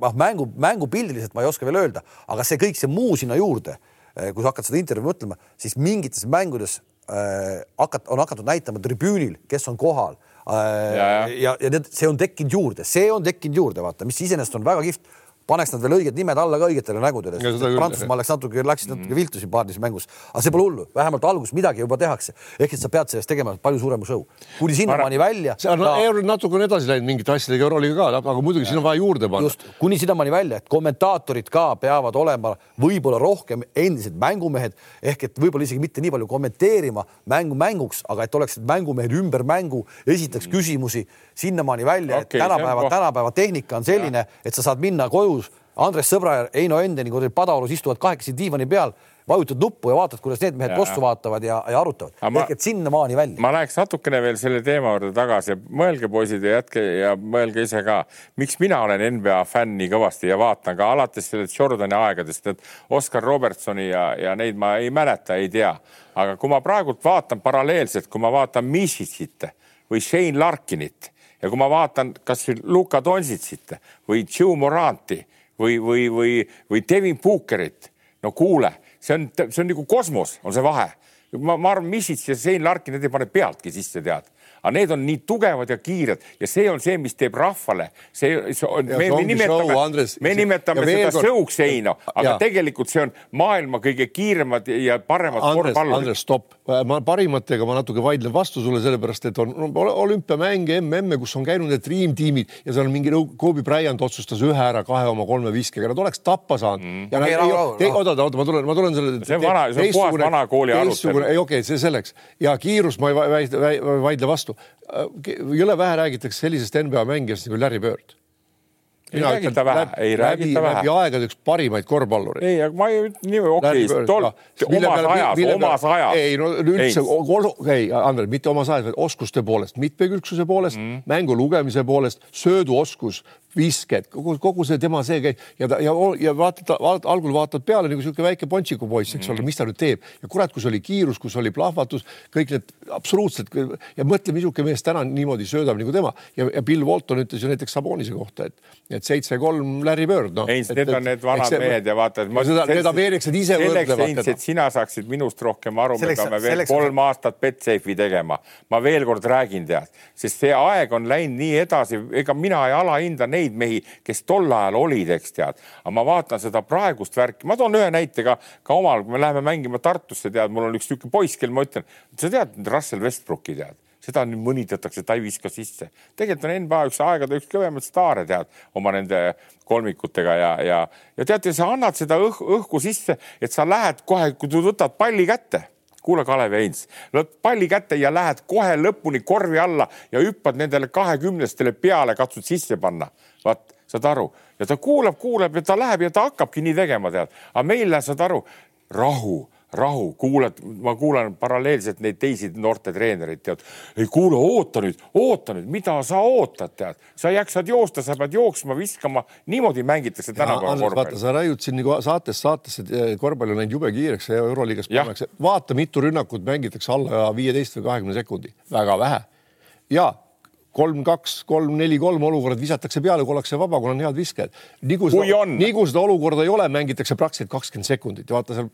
noh, mängu, mängupildiliselt ma ei oska veel öelda, aga see kõik see muu sinna juurde, kui sa hakkad seda intervjuud mõtlema, siis mingites mängudes hakat-, on hakatud näitama tribüünil, kes on kohal ja, ja, ja, ja need, see on tekkinud juurde, see on tekkinud juurde, vaata, mis iseenesest on väga kihvt paneks nad veel õiged nimed alla ka õigetele nägudele. Prantsusmaal läks natuke, läksid natuke viltu siin paarides mängus, aga see pole hullu, vähemalt alguses midagi juba tehakse. ehk et sa pead sellest tegema palju suurema show, kuni sinnamaani välja. see on ta... natuke on edasi läinud mingite asjadega Euroliiga ka, aga muidugi siin on vaja juurde panna. just, kuni sinnamaani välja, et kommentaatorid ka peavad olema võib-olla rohkem endised mängumehed ehk et võib-olla isegi mitte nii palju kommenteerima mängu mänguks, aga et oleksid mängumehed ümber mängu, esitaks mm. küsimusi sinnamaani välja okay,, et tänapäeva, tänapäeva tehnika on selline, et sa saad minna koju Andres Sõbra ja Heino Endeni kuskil Padaorus istuvad kahekesi diivani peal, vajutad nuppu ja vaatad, kuidas need mehed kossu vaatavad ja, ja arutavad. ehk et sinnamaani välja. ma läheks natukene veel selle teema juurde tagasi, mõelge poisid ja jätke ja mõelge ise ka, miks mina olen NBA fänn nii kõvasti ja vaatan ka alates sellest Jordani aegadest, et Oscar Robertsoni ja, ja neid ma ei mäleta, ei tea, aga kui ma praegult vaatan paralleelselt, kui ma vaatan Misicit või Shane Larkinit ja kui ma vaatan kasvõi Luka Donsitsit või Joe Moranti või, või, või, või Devin Bookerit. no kuule, see on, see on nagu kosmos, on see vahe. ma, ma arvan, Misits ja Sein Larkin, need ei pane pealtki sisse, tead aga need on nii tugevad ja kiired ja see on see, mis teeb rahvale, see, see on, me, me nimetame, me nimetame seda kord... show'ks Heino, aga ja. tegelikult see on maailma kõige kiiremad ja paremad korvpallurid. Andres, stopp, ma parimatega ma natuke vaidlen vastu sulle, sellepärast et on olümpiamänge, MM-e, kus on käinud need Dream tiimid ja seal on mingi Kobe Bryant otsustas ühe ära kahe oma kolme viskega, nad oleks tappa saanud mm.. ja nad ei, oota, oota, ma tulen, ma tulen selle. see on vana, see on puhas vana kooli arutelu. ei, okei okay,, see selleks ja kiirus ma ei vaidle vastu vastu. jõle vähe räägitakse sellisest NBA mängijast nagu Larry Bird ei räägita vähe, ei räägita vähe. läbi aegade üks parimaid korvpallureid. ei, aga ma ei, nii okei okay,, tol, omas ajas, omas ajas. ei no üldse, ei, Andres, mitte omas ajas, vaid oskuste poolest, mitmekülgsuse poolest mm., mängu lugemise poolest, sööduoskus, visked, kogu, kogu see tema see käib ja ta ja, ja vaatad, vaatad, algul vaatad peale nagu niisugune väike pontsiku poiss, eks ole mm., mis ta nüüd teeb ja kurat, kus oli kiirus, kus oli plahvatus, kõik need absoluutselt ja mõtle, missugune mees täna niimoodi söödab nagu tema ja, ja Bill Walton ütles ju näiteks Sabonise kohta, et, et seitse-kolm Larry Bird, noh. ei, need on need vanad see, mehed ja vaata, et ma. seda, need ameeriklased ise võrdlevad teda. et sina saaksid minust rohkem aru, me peame veel selleks, kolm aastat Betsafe'i tegema. ma veel kord räägin, tead, sest see aeg on läinud nii edasi, ega mina ei alahinda neid neid mehi, kes tol ajal olid, eks tead. aga ma vaatan seda praegust värki, ma toon ühe näite ka, ka omal, kui me läheme mängima Tartusse, tead, mul on üks niisugune poiss, kel ma ütlen, sa tead Russell Westbrooki tead seda nüüd mõnitatakse, ta ei viska sisse. tegelikult on NBA üks aegade üks kõvemaid staare, tead, oma nende kolmikutega ja, ja, ja teate, sa annad seda õh, õhku sisse, et sa lähed kohe, kui võtad palli kätte kuule, Kalev Heinz, lööd palli kätte ja lähed kohe lõpuni korvi alla ja hüppad nendele kahekümnestele peale, katsud sisse panna. vaat, saad aru, ja ta kuulab, kuulab ja ta läheb ja ta hakkabki nii tegema, tead. aga meil, saad aru, rahu rahu, kuulad, ma kuulan paralleelselt neid teisi noorte treenereid, tead. ei kuule, oota nüüd, oota nüüd, mida sa ootad, tead, sa jaksad joosta, sa pead jooksma, viskama, niimoodi mängitakse tänapäeva korvpalli. vaata, sa raiud siin nagu saatest saatesse, korvpall on läinud jube kiireks ja Euroliigas pannakse, vaata, mitu rünnakut mängitakse alla viieteist või kahekümne sekundi, väga vähe. ja kolm, kaks, kolm, neli, kolm olukorrad visatakse peale, kui ollakse vaba, kui on head viskajad. nii kui seda, nii kui seda olukorda ei ole, mängitakse praktiliselt kakskümmend sekundit ja vaata seal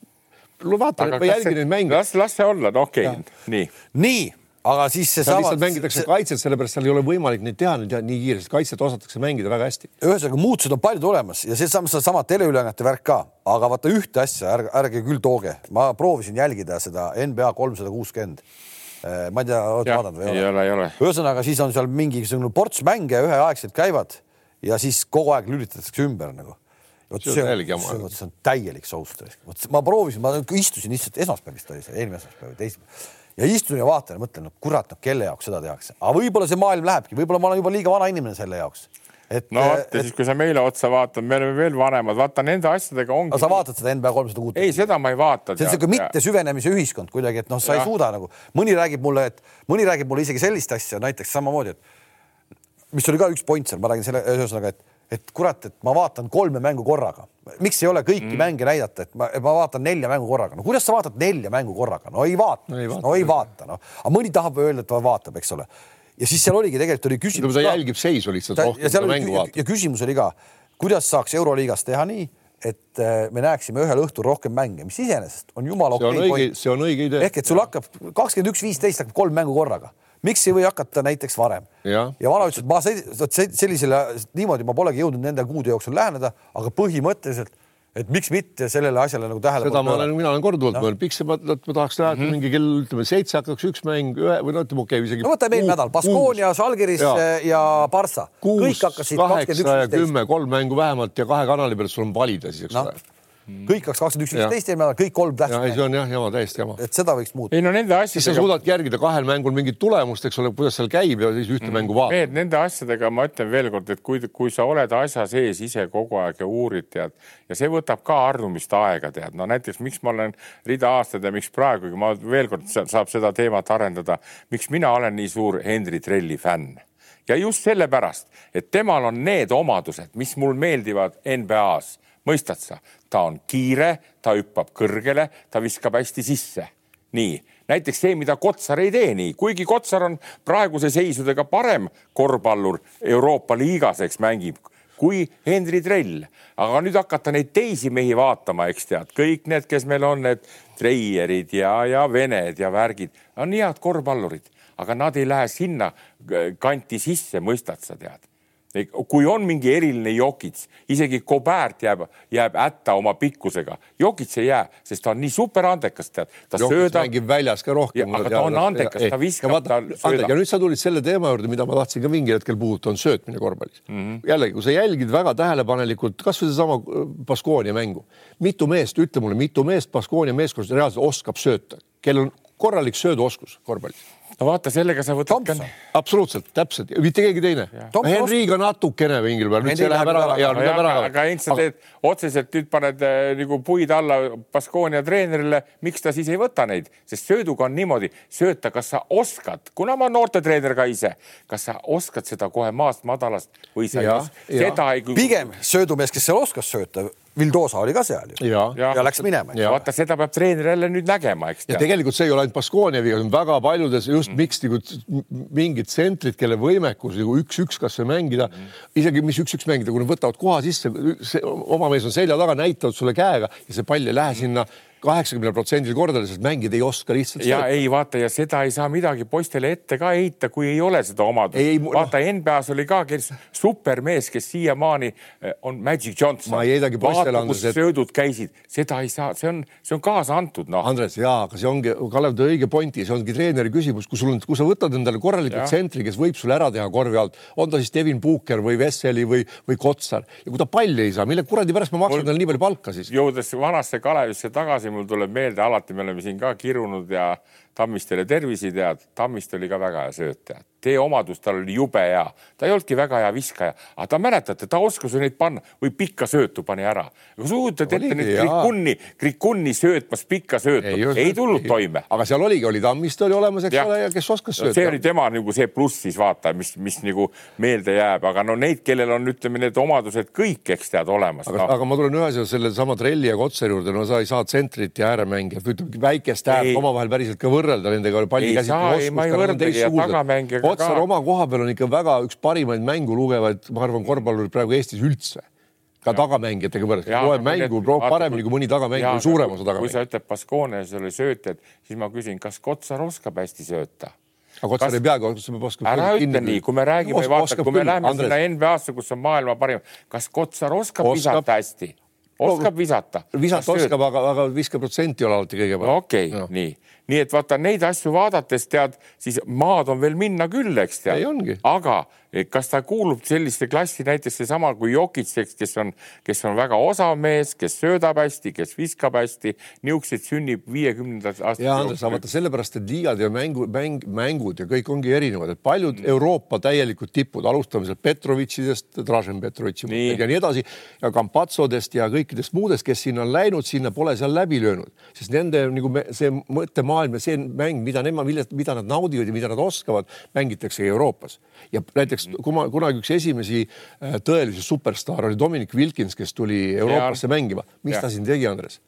vaata, ma jälgin neid mänge. las, las see olla, no okei okay., nii. nii aga siis seesama. lihtsalt mängitakse see... kaitset, sellepärast seal ei ole võimalik neid teha nüüd nii kiiresti, kaitset osatakse mängida väga hästi. ühesõnaga muutused on paljud olemas ja seesama, seesama teleülekannete värk ka, aga vaata ühte asja ärge, ärge küll tooge, ma proovisin jälgida seda NBA kolmsada kuuskümmend äh, ma ei tea, oled vaadanud või ei ole? ei ole, ühesõnaga, siis on seal mingisugune ports mänge üheaegselt käivad ja siis kogu aeg lülitatakse ümber nagu. Vot see, see, see on täielik soust. vot ma proovisin, ma istusin lihtsalt esmaspäev vist oli see, eelmine esmaspäev, teisipäev ja istun ja vaatan ja mõtlen, no kurat, no kelle jaoks seda tehakse, aga võib-olla see maailm lähebki, võib-olla ma olen juba liiga vana inimene selle jaoks. et. no vot ja et... siis, kui sa meile otsa vaatad, me oleme veel vanemad, vaata nende asjadega ongi. aga sa vaatad seda NBA kolmsada kuut? ei, seda ma ei vaata. see on niisugune mitte süvenemise ühiskond kuidagi, et noh, sa ja. ei suuda nagu, mõni räägib mulle, et mõni räägib mulle isegi sellist asja, näiteks samamoodi, et mis oli ka üks point seal, ma räägin selle ühesõnaga, et et kurat, et ma vaatan kolme mängu korraga, miks ei ole kõiki mm. mänge näidata, et ma, ma vaatan nelja mängu korraga, no kuidas sa vaatad nelja mängu korraga, no ei vaata, no ei vaata, no, ei vaata, noh, aga mõni tahab öelda, et ta vaatab, eks ole. ja siis seal oligi tegelikult oli küsimus. ta jälgib seisu lihtsalt rohkem, kui ta mängu vaatab. ja küsimus oli ka, kuidas saaks Euroliigas teha nii, et äh, me näeksime ühel õhtul rohkem mänge, mis iseenesest on jumala okei okay. see on õige idee. ehk et sul hakkab kakskümmend üks, viisteist hakkab kolm mängu korraga miks ei või hakata näiteks varem? ja, ja vana ütles, et ma vot sellisele niimoodi ma polegi jõudnud nende kuude jooksul läheneda, aga põhimõtteliselt et miks mitte sellele asjale nagu tähelepanu seda ma olen, mina olen korduvalt mõelnud no., miks ma, ma tahaks näha mm -hmm. mingi kell, ütleme seitse hakkaks üks mäng ühe või no ütleme okei okay,, isegi. no võtame eelmine nädal, Baskonia, Žalgiris ja, ja Barca. kakskümmend üks, viisteist. kümme, kolm mängu vähemalt ja kahe kanali pealt sul on valida siis, eks no. ole Mm. Kõik kaks kakskümmend üks, viisteist eelmine nädal, kõik kolm tähtsat. see on jah jama, täiesti jama. et seda võiks muuta. ei no nende asjadega. siis sa suudadki järgida kahel mängul mingit tulemust, eks ole, kuidas seal käib ja siis ühte mm. mängu vaatad. Nende asjadega ma ütlen veelkord, et kui, kui sa oled asja sees ise kogu aeg ja uurid, tead, ja see võtab ka harjumist aega, tead, no näiteks miks ma olen rida aastaid ja miks praegugi, ma veel kord saab seda teemat arendada, miks mina olen nii suur Henri Trelli fänn ja just sellepärast, et temal on need omadused, mis mul meeldivad NBA-s mõistad sa, ta on kiire, ta hüppab kõrgele, ta viskab hästi sisse. nii, näiteks see, mida Kotsar ei tee nii, kuigi Kotsar on praeguse seisudega parem korvpallur Euroopa liigas, eks mängib kui Henri Trell, aga nüüd hakata neid teisi mehi vaatama, eks tead, kõik need, kes meil on, need treierid ja, ja vened ja värgid, on head korvpallurid, aga nad ei lähe sinna kanti sisse, mõistad sa tead kui on mingi eriline Jokits, isegi Kobert jääb, jääb hätta oma pikkusega. Jokits ei jää, sest ta on nii superandekas, tead. ta Jokits söödab. mängib väljas ka rohkem. aga ta on andekas, ta viskab, ta söödab. ja nüüd sa tulid selle teema juurde, mida ma tahtsin ka mingil hetkel puudutada, on söötmine korvpallis mm. -hmm. jällegi, kui sa jälgid väga tähelepanelikult kasvõi sedasama äh, Baskoonia mängu, mitu meest, ütle mulle, mitu meest Baskoonia meeskonnas reaalselt oskab sööta, kellel on korralik sööduoskus korvpallis no vaata, sellega sa võtad ka. absoluutselt, täpselt, mitte keegi teine. Henriga natukene mingil peal, nüüd see läheb ära ja nüüd läheb ära. aga Heinz, sa teed otseselt nüüd paned äh, nagu puid alla Baskonia treenerile, miks ta siis ei võta neid, sest sööduga on niimoodi, sööta, kas sa oskad, kuna ma noortetreener ka ise, kas sa oskad seda kohe maast madalast või sa ja, ei oska, seda ei. pigem söödumees, kes seal oskas sööta Vildosa oli ka seal ju ja, ja, ja läks minema. vaata, seda peab treener jälle nüüd nägema, eks. ja tegelikult see ei ole ainult Baskonia viga, see on väga paljudes just mm. miks nagu mingid tsentrid, kelle võimekus nagu üks-üks kasvõi mängida mm., isegi mis üks-üks mängida, kui nad võtavad koha sisse, oma mees on selja taga, näitavad sulle käega ja see pall ei lähe mm. Kaheksakümnel protsendil kordadel, sest mängijad ei oska lihtsalt. ja ei vaata ja seda ei saa midagi poistele ette ka heita, kui ei ole seda omadust. vaata no. NBA-s oli ka, kes supermees, kes siiamaani eh, on Magic Johnson. ma ei heidagi poistele anda. kus söödud käisid, seda ei saa, see on, see on kaasa antud, noh. Andres, jaa, aga see ongi, Kalev tõi õige pointi, see ongi treeneri küsimus, kui sul on, kui sa võtad endale korraliku tsentri, kes võib sulle ära teha korvi alt, on ta siis Devin Booker või Vesseli või, või Kotsar ja kui ta palli ei saa, mille kuradi pärast ma maksan talle nii palju palka siis? jõudes vanasse Kalevisse tagasi, mul tuleb meelde, alati me oleme siin ka kirunud ja Tammistele tervisi tead, Tammiste oli ka väga hea sööt tead, tee omadus tal oli jube hea, ta ei olnudki väga hea viskaja, aga ta mäletate, ta oskas neid panna või pikka söötu pani ära. kas kujutad ette nüüd Krikunni, Krikunni söötmas pikka söötu, ei, ei tulnud ei, toime. aga seal oligi, oli Tammiste oli olemas, eks ja. ole, ja kes oskas sööta. see oli tema nagu see pluss siis vaata, mis, mis nagu meelde jääb, aga no neid, kellel on, ütleme, need omadused kõik, eks tead olemas. aga no., aga ma tulen ühe sellesama Trelli ja Kotsari juurde, no sa ei saa tsentrit ja ääremängijat, ütleme väikest äärt omavahel päriselt ka võrrelda võrrelda nendega palli käsitluse oskust. ma ei võrdlegi ja tagamängijaga ka. Otsar oma koha peal on ikka väga üks parimaid mängu lugevaid, ma arvan, korvpallurid praegu Eestis üldse ka tagamängijatega võrreldes, loeb mängu paremini kui mõni tagamängija, suurem osa tagamängija. kui sa ütled Baskonias oli söötjad, siis ma küsin, kas Kotsar oskab hästi sööta? aga Kotsar kas... ei peagi, oskama. ära ütle nii, kui me räägime, vaata, kui me läheme Andres. sinna NBA-sse, kus on maailma parim, kas Kotsar oskab, oskab. visata hästi? oskab visata? visata oskab, aga, aga viiskümmend protsenti ei ole alati kõige parem. okei okay, no., nii nii et vaata neid asju vaadates tead, siis maad on veel minna küll, eks tead. aga kas ta kuulub selliste klassi, näiteks seesama kui Jokic, eks, kes on, kes on väga osav mees, kes söödab hästi, kes viskab hästi, niisuguseid sünnib viiekümnendast aastast. ja Andres, vaata sellepärast, et liigad ja mängu, mäng, mängud ja kõik ongi erinevad, et paljud mm. Euroopa täielikud tipud, alustame sealt Petrovitšidest, Dražen Petrovitši ja nii edasi ja Kampatsodest ja kõikidest muudest, kes sinna on läinud, sinna pole seal läbi löönud, sest nende nagu see mõttemaa maailm ja see mäng, mida nemad, mida nad naudivad ja mida nad oskavad, mängitakse Euroopas. ja näiteks kui ma kunagi üks esimesi äh, tõelisi superstaare oli Dominic Wilkins, kes tuli Euroopasse ja. mängima. mis ja. ta siin tegi, Andres?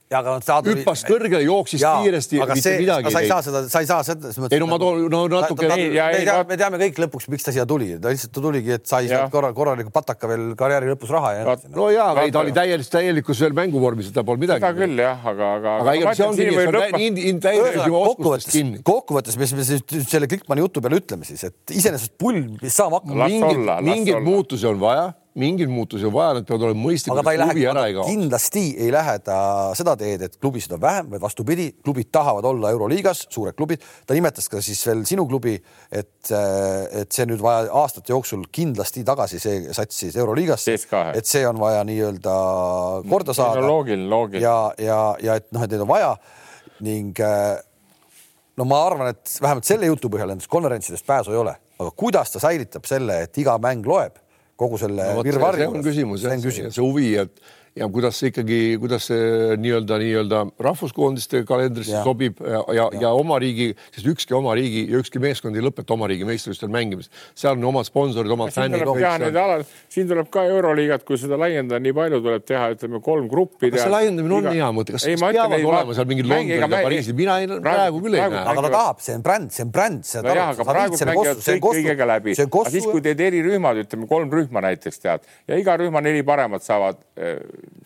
Tuli... hüppas kõrgele, jooksis ja, kiiresti, mitte see, midagi. sa ei saa seda, sa ei saa mõttes. ei no ma toon, no natuke. me teame kõik lõpuks, miks ta siia tuli, ta lihtsalt tuligi, et sai korra, korraliku pataka veel karjääri lõpus raha ja. no ja, aga ei, ta oli täielikus, täielikus veel mänguvormis, et tal polnud midagi. seda küll jah, aga, aga. aga ega see ongi nii, nii täielikus kokkuvõttes, kokkuvõttes, mis me selle Klikmani jutu peale ütleme siis, et iseenesest pull, mis saama hakkama. Mingeid, mingeid muutusi on vaja mingeid muutusi on vaja, need peavad olema mõistlikud. aga ta ei lähe, kindlasti ei lähe ta seda teed, et klubisid on vähem, vaid vastupidi, klubid tahavad olla Euroliigas, suured klubid. ta nimetas ka siis veel sinu klubi, et, et see nüüd vaja aastate jooksul kindlasti tagasi see sats siis Euroliigasse, et see on vaja nii-öelda korda saada. loogiline, loogiline. ja, ja, ja et noh, et neid on vaja ning no ma arvan, et vähemalt selle jutu põhjal nendest konverentsidest pääsu ei ole, aga kuidas ta säilitab selle, et iga mäng loeb kogu selle no, virvarri juures. see on küsimus, see, küsimus. see huvi, et ja kuidas see ikkagi, kuidas see nii-öelda, nii-öelda rahvuskoondiste kalendrisse sobib ja, ja, ja., ja oma riigi, sest ükski oma riigi ja ükski meeskond ei lõpeta oma riigi meistrivõistlustel mängimist. seal on omad sponsorid, omad fännid. siin tuleb ka Euroliigat, kui seda laiendada nii palju, tuleb teha, ütleme kolm gruppi. kas see laiendamine on hea mõte, kas, kas peavad ei, olema seal mingid Londonid ja Pariisid, mina ei, praegu küll ei näe. aga ta tahab, see on bränd, see on bränd. nojah, aga praegu mängivad kõik kõigega läbi. aga siis, kui teed eri rühmad, ütleme kolm rühma näiteks tead ja iga rühma neli paremat saavad eh,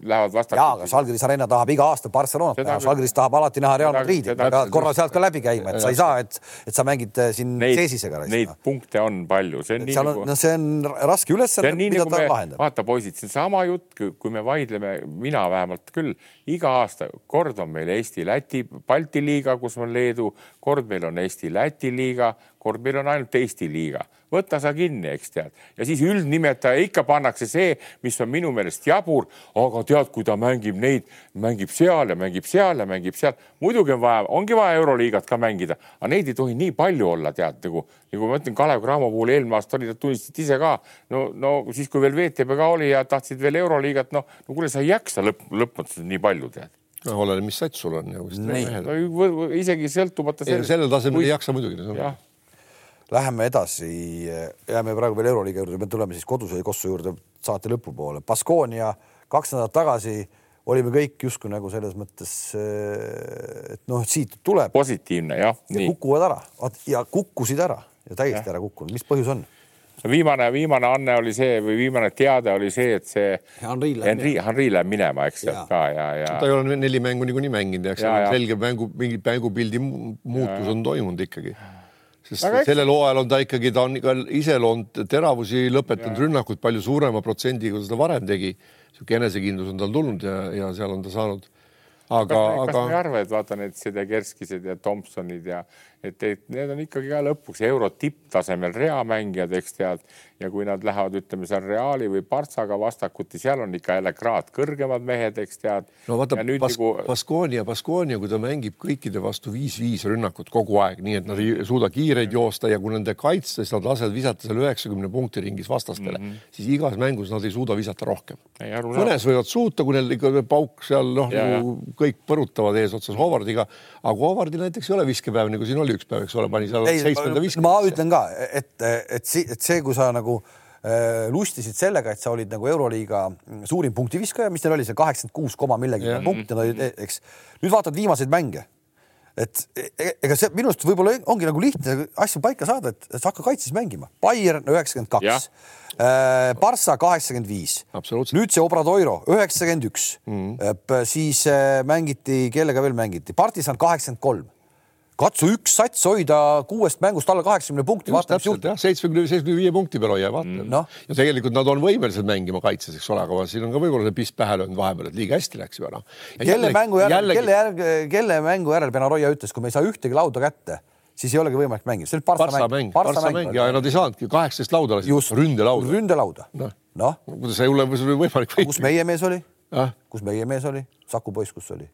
lähevad vastakule. jaa, aga Žalgiris Arena tahab iga aasta Barcelonat näha, Žalgiris tahab alati näha Real Madridi, pead korra sealt ka läbi käima, et sa ei saa, et, et sa mängid äh, siin seesisega. Neid punkte on palju, see on nii nagu. no see on raske ülesanne, mida nagu ta lahendab. vaata, poisid, see on sama jutt, kui me vaidleme, mina vähemalt küll, iga aasta kord on meil Eesti-Läti Balti liiga, kus on Leedu, kord meil on Eesti-Läti liiga, kord meil on ainult Eesti liiga võta sa kinni, eks tead. ja siis üldnimetaja ikka pannakse see, mis on minu meelest jabur, aga tead, kui ta mängib neid, mängib seal ja mängib seal ja mängib seal. muidugi on vaja, ongi vaja Euroliigat ka mängida, aga neid ei tohi nii palju olla, tead nagu, nagu ma ütlen, Kalev Cramo puhul eelmine aasta oli, nad tunnistasid ise ka. no, no siis, kui veel VTB ka oli ja tahtsid veel Euroliigat, noh, no kuule, sa ei jaksa lõpp, lõpmatuseni nii palju tead no oleneb, mis sats sul on. No, isegi sõltumata sellest. sellel tasemel ei jaksa muidugi. jah, Läheme edasi, jääme praegu veel Euroliiga juurde, me tuleme siis koduse Kossu juurde saate lõpupoole. Baskonia kaks nädalat tagasi olime kõik justkui nagu selles mõttes, et noh, siit tuleb. positiivne jah. ja kukuvad ära ja kukkusid ära ja täiesti ja. ära kukkunud, mis põhjus on? viimane, viimane anne oli see või viimane teade oli see, et see Henri läheb, Henri, Henri läheb minema, eks ju ka ja, ja. ta ei ole neli mängu niikuinii mänginud ja eks selge mängu, mingi mängupildi muutus ja, on toimunud ikkagi sest Aga sellel hooajal on ta ikkagi, ta on ikka ise loonud teravusi, lõpetanud ja. rünnakuid palju suurema protsendiga, kui ta varem tegi. niisugune enesekindlus on tal tulnud ja, ja seal on ta saanud. aga, aga. kas me ei arva, et vaata need Sedekerskised ja Tomsonid ja et, et need on ikkagi ka lõpuks euro tipptasemel reamängijad, eks tead ja kui nad lähevad, ütleme seal Reali või Partsaga vastakuti, seal on ikka jälle kraad kõrgemad mehed, eks tead. no vaata, nagu... Baskonia, Baskonia, kui ta mängib kõikide vastu viis-viis rünnakut kogu aeg, nii et nad ei suuda kiireid joosta ja kui nende kaitstes nad lasevad visata seal üheksakümne punkti ringis vastastele mm, -hmm. siis igas mängus nad ei suuda visata rohkem. mõnes võivad suuta, kui neil ikka pauk seal noh, nagu kõik põrutavad eesotsas Howardiga, aga Howardil näiteks ei ole viskepäev, nagu siin oli üks päev, eks ole, pani seal seitsmenda viske. ma ütlen ka, et, et, et see, kui sa nagu Äh, lustisid sellega, et sa olid nagu Euroliiga suurim punktiviskaja, mis neil oli see kaheksakümmend kuus koma millegagi punkti, eks. nüüd vaatad viimaseid mänge. et e-, ega see minu arust võib-olla ongi nagu lihtne asju paika saada, et sa hakka kaitses mängima. Bayern üheksakümmend kaks, äh, Barca kaheksakümmend viis, nüüd see Obradoiro üheksakümmend üks, siis äh, mängiti, kellega veel mängiti, Partisan kaheksakümmend kolm katsu üks sats hoida kuuest mängust alla kaheksakümne punkti. seitsmekümne, seitsmekümne viie punkti peal hoia, vaata mm.. No. ja tegelikult nad on võimelised mängima kaitses, eks ole, aga siin on ka võib-olla see piss pähe löönud vahepeal, et liiga hästi läks juba noh. kelle mängu järel jällegi..., kelle järel, kelle mängu järel Benaroya ütles, kui me ei saa ühtegi lauda kätte, siis ei olegi võimalik mängida, see oli Barca, Barca mäng, Barca mäng, mäng ja nad ei saanudki kaheksateist lauda, ründelauda. ründelauda. noh no. no., kuidas ei ole võimalik. kus meie mees oli? kus meie mees oli? Saku poiss, kus oli?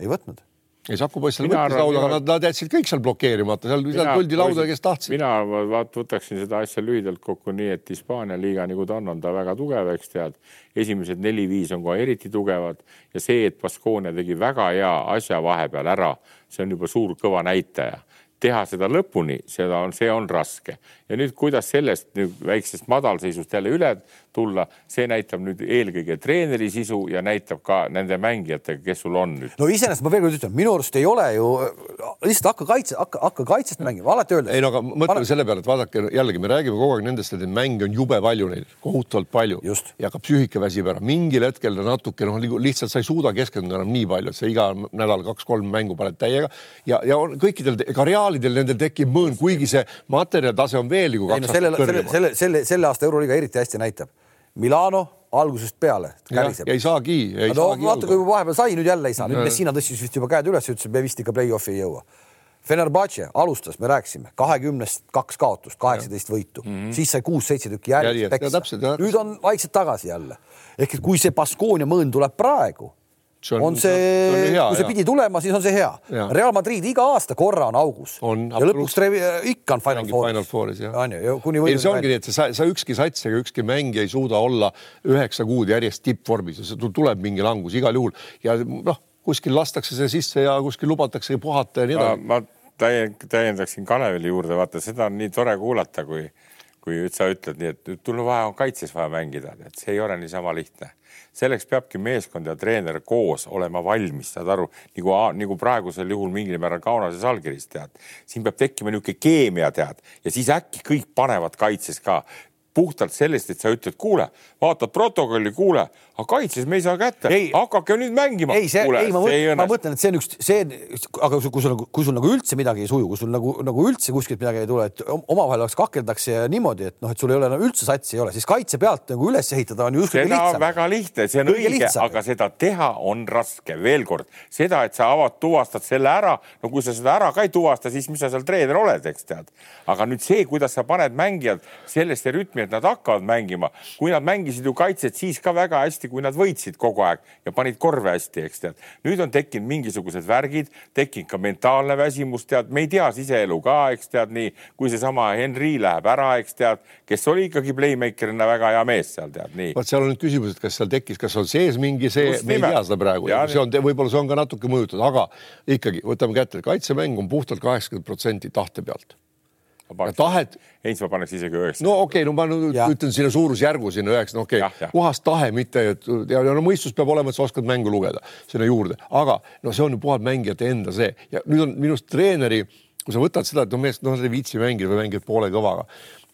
ei võtnud ei, Saku poiss seal võttis lauda, aga nad, nad jätsid kõik seal blokeerimata, seal, seal tuldi lauda, kes tahtsid. mina vaat võtaksin seda asja lühidalt kokku nii, et Hispaania liiga, nagu ta on, on ta väga tugev, eks tead. esimesed neli-viis on kohe eriti tugevad ja see, et Baskonia tegi väga hea asja vahepeal ära, see on juba suur kõva näitaja teha seda lõpuni, seda on, see on raske ja nüüd, kuidas sellest nüüd väiksest madalseisust jälle üle tulla, see näitab nüüd eelkõige treeneri sisu ja näitab ka nende mängijatega, kes sul on nüüd. no iseenesest ma veel kord ütlen, minu arust ei ole ju lihtsalt hakka kaitse, hakka, hakka kaitset mängima, alati öelda. ei no aga mõtleme selle peale, et vaadake jällegi me räägime kogu aeg nendest, et neid mänge on jube palju neil, kohutavalt palju Just. ja ka psüühika väsib ära, mingil hetkel natuke noh, nagu lihtsalt sa ei suuda keskenduda enam nii palju, et sa iga nädal kaks-kolm mängu paned täiega ja, ja on kõikidel ka reaalidel nendel tekib mõõn, kuigi see materjalitase on veel nagu kaks no, selle, selle, selle, selle, selle aasta Euroliiga eriti hästi näitab. Milano algusest peale käriseb. ei saagi. no vaata, kui vahepeal sai, nüüd jälle ei saa, nüüd Messina tõstis vist juba käed üles, ütles, et me vist ikka play-off'i ei jõua. Fenerbahce alustas, me rääkisime, kahekümnest kaks kaotust, kaheksateist võitu mm, -hmm. siis sai kuus-seitse tükki järjest peksa. nüüd on vaikselt tagasi jälle. ehk et kui see Baskonia mõõn tuleb praegu on, on see, kui see pidi tulema, siis on see hea. Real Madrid iga aasta korra on augus on, ja lõpuks trevi, ikka on Final Fouris. Final Fouris jah. on ju, kuni ei, see ongi nii, et sa, sa ükski sats ega ükski mängija ei suuda olla üheksa kuud järjest tippvormis, tuleb mingi langus igal juhul ja noh, kuskil lastakse see sisse ja kuskil lubatakse puhata ja nii edasi. ma täiendaksin Kalevile juurde, vaata seda on nii tore kuulata, kui kui sa ütled nii, et tul on vaja, on kaitses vaja mängida, et see ei ole niisama lihtne selleks peabki meeskond ja treener koos olema valmis, saad aru, nagu, nagu praegusel juhul mingil määral Kaunases allkirjas tead. siin peab tekkima niisugune keemia tead. Ja siis äkki kõik panevad kaitses ka. Puhtalt sellest, et sa ütled, kuule, vaatad protokolli, kuule, aga kaitses me ei saa kätte, hakake nüüd mängima. ei, see, ei, ma mõtlen, ma mõtlen, et see on üks, see, aga kui sul, kui sul nagu üldse midagi ei suju, kui sul nagu, nagu üldse kuskilt midagi ei tule, et omavahel oleks kakeldakse ja niimoodi, et noh, et sul ei ole no, üldse satsi ei ole, siis kaitse pealt nagu üles ehitada on ju just kõige lihtsam. väga lihtne, see on õige, aga seda teha on raske. veel kord, seda, et sa avad, tuvastad selle ära, no kui sa seda ära ka ei tuvasta, siis mis sa seal treener oled, eks tead. aga nüüd see, kuidas sa paned mängijad sellesse rütmi, et nad hakkavad mängima, kui nad mängisid ju kaitset siis ka väga hästi kui nad võitsid kogu aeg ja panid korve hästi, eks tead. nüüd on tekkinud mingisugused värgid, tekkinud ka mentaalne väsimus, tead, me ei tea siseelu ka, eks tead nii, kui seesama Henri läheb ära, eks tead, kes oli ikkagi playmaker'ina väga hea mees seal tead nii. vot seal on nüüd küsimus, et kas seal tekkis, kas on sees mingi see, me ei tea seda praegu, see on, võib-olla see on ka natuke mõjutatud, aga ikkagi võtame kätte, kaitsemäng on puhtalt kaheksakümmend protsenti tahte pealt ja tahet. Heinz, ma paneks isegi üheksa. no okei okay,, no ma nüüd ja. ütlen sinna suurusjärgu sinna üheksa, no okei okay., puhas tahe, mitte et ja, no mõistus peab olema, et sa oskad mängu lugeda sinna juurde, aga no see on ju puhas mängijate enda see ja nüüd on minu arust treeneri, kui sa võtad seda, et no mees, noh, sa ei viitsi mängida või mängid poole kõvaga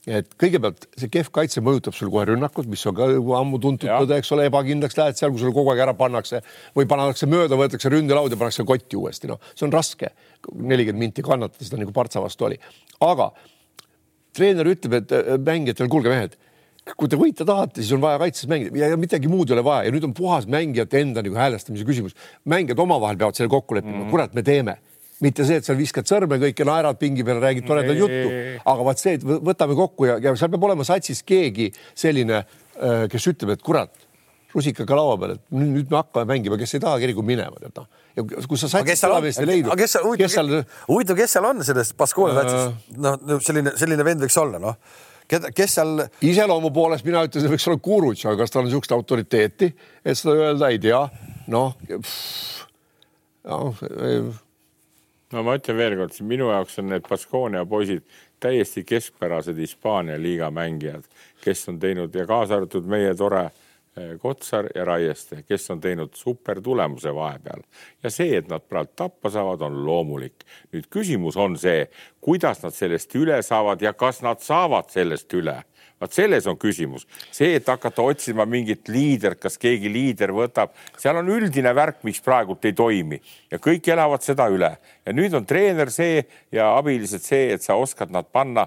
et kõigepealt see kehv kaitse mõjutab sul kohe rünnakut, mis on ka ammu tuntud tõde, eks ole, ebakindlaks lähed seal, kui sul kogu aeg ära pannakse või pannakse mööda, võetakse ründelaud ja pannakse kotti uuesti, noh, see on raske. nelikümmend minti kannatada, seda nagu Partsa vastu oli, aga treener ütleb, et äh, mängijatele, kuulge mehed, kui te võita tahate, siis on vaja kaitses mängida. Ja midagi muud ei ole vaja. Ja nüüd on puhas mängijate enda nagu häälestamise küsimus. mängijad omavahel peavad selle kokku leppima. Mm., kurat, me teeme. Mitte see, et seal viskad sõrme kõike, naerad pingi peal, räägid toredat juttu, aga vaat see, et võtame kokku ja, ja seal peab olema satsis keegi selline, äh, kes ütleb, et kurat, rusikaga laua peal, et nüüd me hakkame mängima, kes ei taha, kerigu minema, tead noh. ja kui sa satsis peameest ei leidnud. kes seal, huvitav, kes seal... huvitav, kes seal on selles Baskonia satsis uh..., noh, selline, selline vend võiks olla, noh keda, kes seal? iseloomu poolest mina ütlesin, võiks olla Kurutš, aga kas tal on niisugust autoriteeti, et seda öelda, ei tea. noh, noh. no ma ütlen veelkord, minu jaoks on need Baskonia poisid täiesti keskpärased Hispaania liiga mängijad, kes on teinud ja kaasa arvatud meie tore Kotsar ja Raieste, kes on teinud supertulemuse vahepeal ja see, et nad praegu tappa saavad, on loomulik. nüüd küsimus on see, kuidas nad sellest üle saavad ja kas nad saavad sellest üle vaat selles on küsimus, see, et hakata otsima mingit liidrit, kas keegi liider võtab, seal on üldine värk, mis praegult ei toimi. Ja kõik elavad seda üle. Ja nüüd on treener see ja abilised see, et sa oskad nad panna,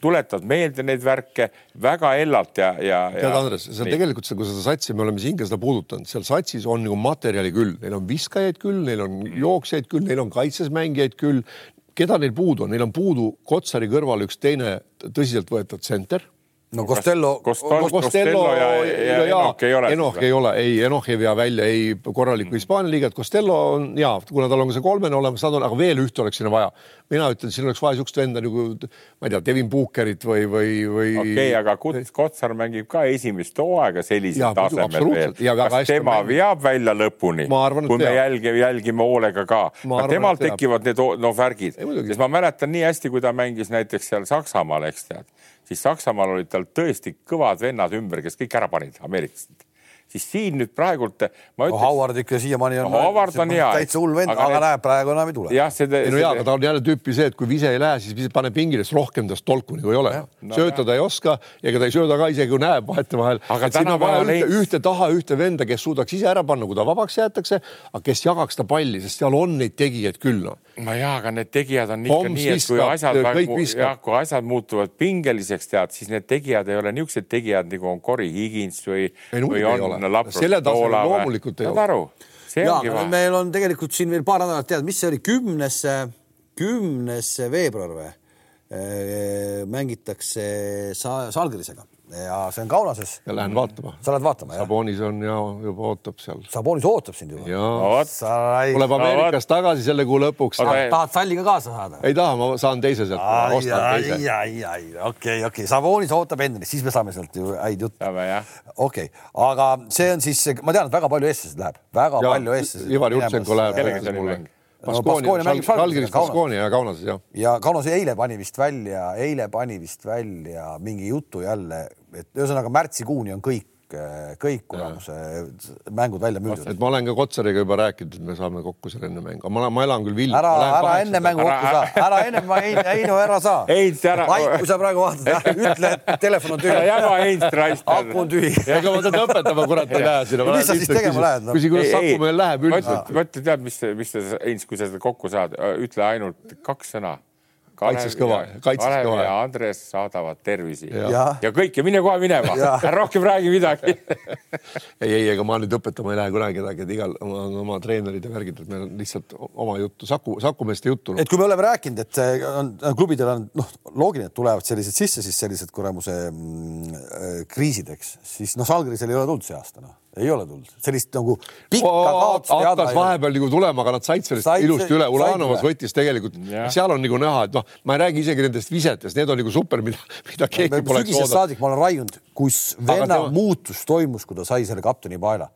tuletad meelde neid värke väga hellalt ja, ja. tead, Andres, see on tegelikult, kui seda satsi, me oleme siin ka seda puudutanud, seal satsis on nagu materjali küll, neil on viskajaid küll, neil on jooksjaid küll, neil on kaitses mängijaid küll. Keda neil puudu on, neil on puudu Kotsari kõrval üks teine tõsiseltvõetav tsenter no Costello, Costello, Costello ja, ja, ja Enoch ei ole. Enoch ei ole, ei, Enoch ei vea välja ei korralikku mm. Hispaania liigat. Costello on ja kuna tal on ka see kolmene olemas, nad on, aga veel ühte oleks sinna vaja. mina ütlen, siin oleks vaja niisugust venda nagu ma ei tea, Devin Bookerit või, või, või. okei okay,, aga Kuts Kotsar mängib ka esimest hooaega sellisel tasemel veel. kas tema mängib. veab välja lõpuni? kui me jälgime, jälgime hoolega ka. temal tekivad need no värgid, sest ma mäletan nii hästi, kui ta mängis näiteks seal Saksamaal, eks tead siis Saksamaal olid tal tõesti kõvad vennad ümber, kes kõik ära panid, ameeriklased siis siin nüüd praegult ma ütleks no,. Howard ikka siiamaani on no,. Howard on hea. täitsa hull vend, aga, aga näeb, praegu enam ei tule. jah, see. ei no jaa, aga ta on jälle tüüpi see, et kui vise ei lähe, siis paneb pingile, siis rohkem tast tolku nagu ei ole. No, sööta ta ei oska ja ega ta ei sööda ka isegi, kui näeb vahetevahel. et siin on vaja ühte, ühte taha ühte venda, kes suudaks ise ära panna, kui ta vabaks jäetakse, aga kes jagaks ta palli, sest seal on neid tegijaid küll noh. no jaa, aga need tegijad on ikka Toms nii, et kui asjad, jah, kui asjad muutuvad pingeliseks, tead, siis need tegijad ei ole niisugused tegijad nagu on Cory Higins või, või on Lapros tasemel loomulikult ei ole. ja meil on tegelikult siin veel paar nädalat teada, mis see oli, kümnes, kümnes veebruar või? mängitakse Salgrisega ja see on Kaunases. ja lähen vaatama. sa lähed vaatama, jah? Sabonis on ja juba ootab seal. Sabonis ootab sind juba? jaa. tuleb Ameerikast no, tagasi selle kuu lõpuks. tahad salliga kaasa saada? ei taha, ma saan teise sealt. ai, ai, ai, okei, okei, Sabonis ootab endani, siis me saame sealt ju häid jutte. okei, aga see on siis, ma tean, et väga palju eestlasi läheb, väga ja, palju eestlasi. Ivar Jutsenko läheb. kellega see oli mäng? Baskoonia mängib Žalgiris, Baskoonia ja Kaunases jah. ja Kaunas eile pani vist välja, eile pani vist välja mingi jutu jälle, et ühesõnaga märtsikuuni on kõik kõik kuramuse mängud välja müüdud. et ma olen ka Kotsariga juba rääkinud, et me saame kokku seal enne mängu, ma, ma elan küll Vilnius. ära, ära enne mängu kokku saa, ära enne, Heino, ära saa. Heinz, ära. kui sa praegu vaatad, ütle, et telefon on tühi. jaga Heinz raisk. aku on tühi. ega ma teda õpetama kurat ei lähe sinna. mis sa siis tegema lähed? küsi, kuidas Saku meil läheb üldse. mõtle, tead, mis, mis sa, Heinz, kui sa seda kokku saad, ütle ainult kaks sõna kaitses kõva, kaitses Kalev kõva. ja Andres saadavad tervisi. Ja, ja kõik ja mine kohe minema, [laughs] rohkem räägi midagi. [laughs] Ei, ei, ega ma nüüd õpetama ei lähe kunagi kedagi, et igal oma, oma treenerid ja värgid, et meil on lihtsalt oma juttu, Saku, Sakumeeste juttu. Et kui me oleme rääkinud, et on, klubidel on noh, loogiline, et tulevad sellised sisse, siis sellised kuramuse mm, äh, kriisid, eks, siis noh, Salgrisel ei ole tulnud see aasta noh ei ole tulnud, sellist nagu pikka kaotust. hakkas vahepeal nagu tulema, aga nad said sellest said, ilusti üle. Ulanovas võttis tegelikult, seal on nagu näha, et noh, ma ei räägi isegi nendest visetest, need on nagu super, mida, mida keegi poleks oodanud. saadik ma olen raiunud, kus venna tema... muutus toimus, kui ta sai selle kapteni paela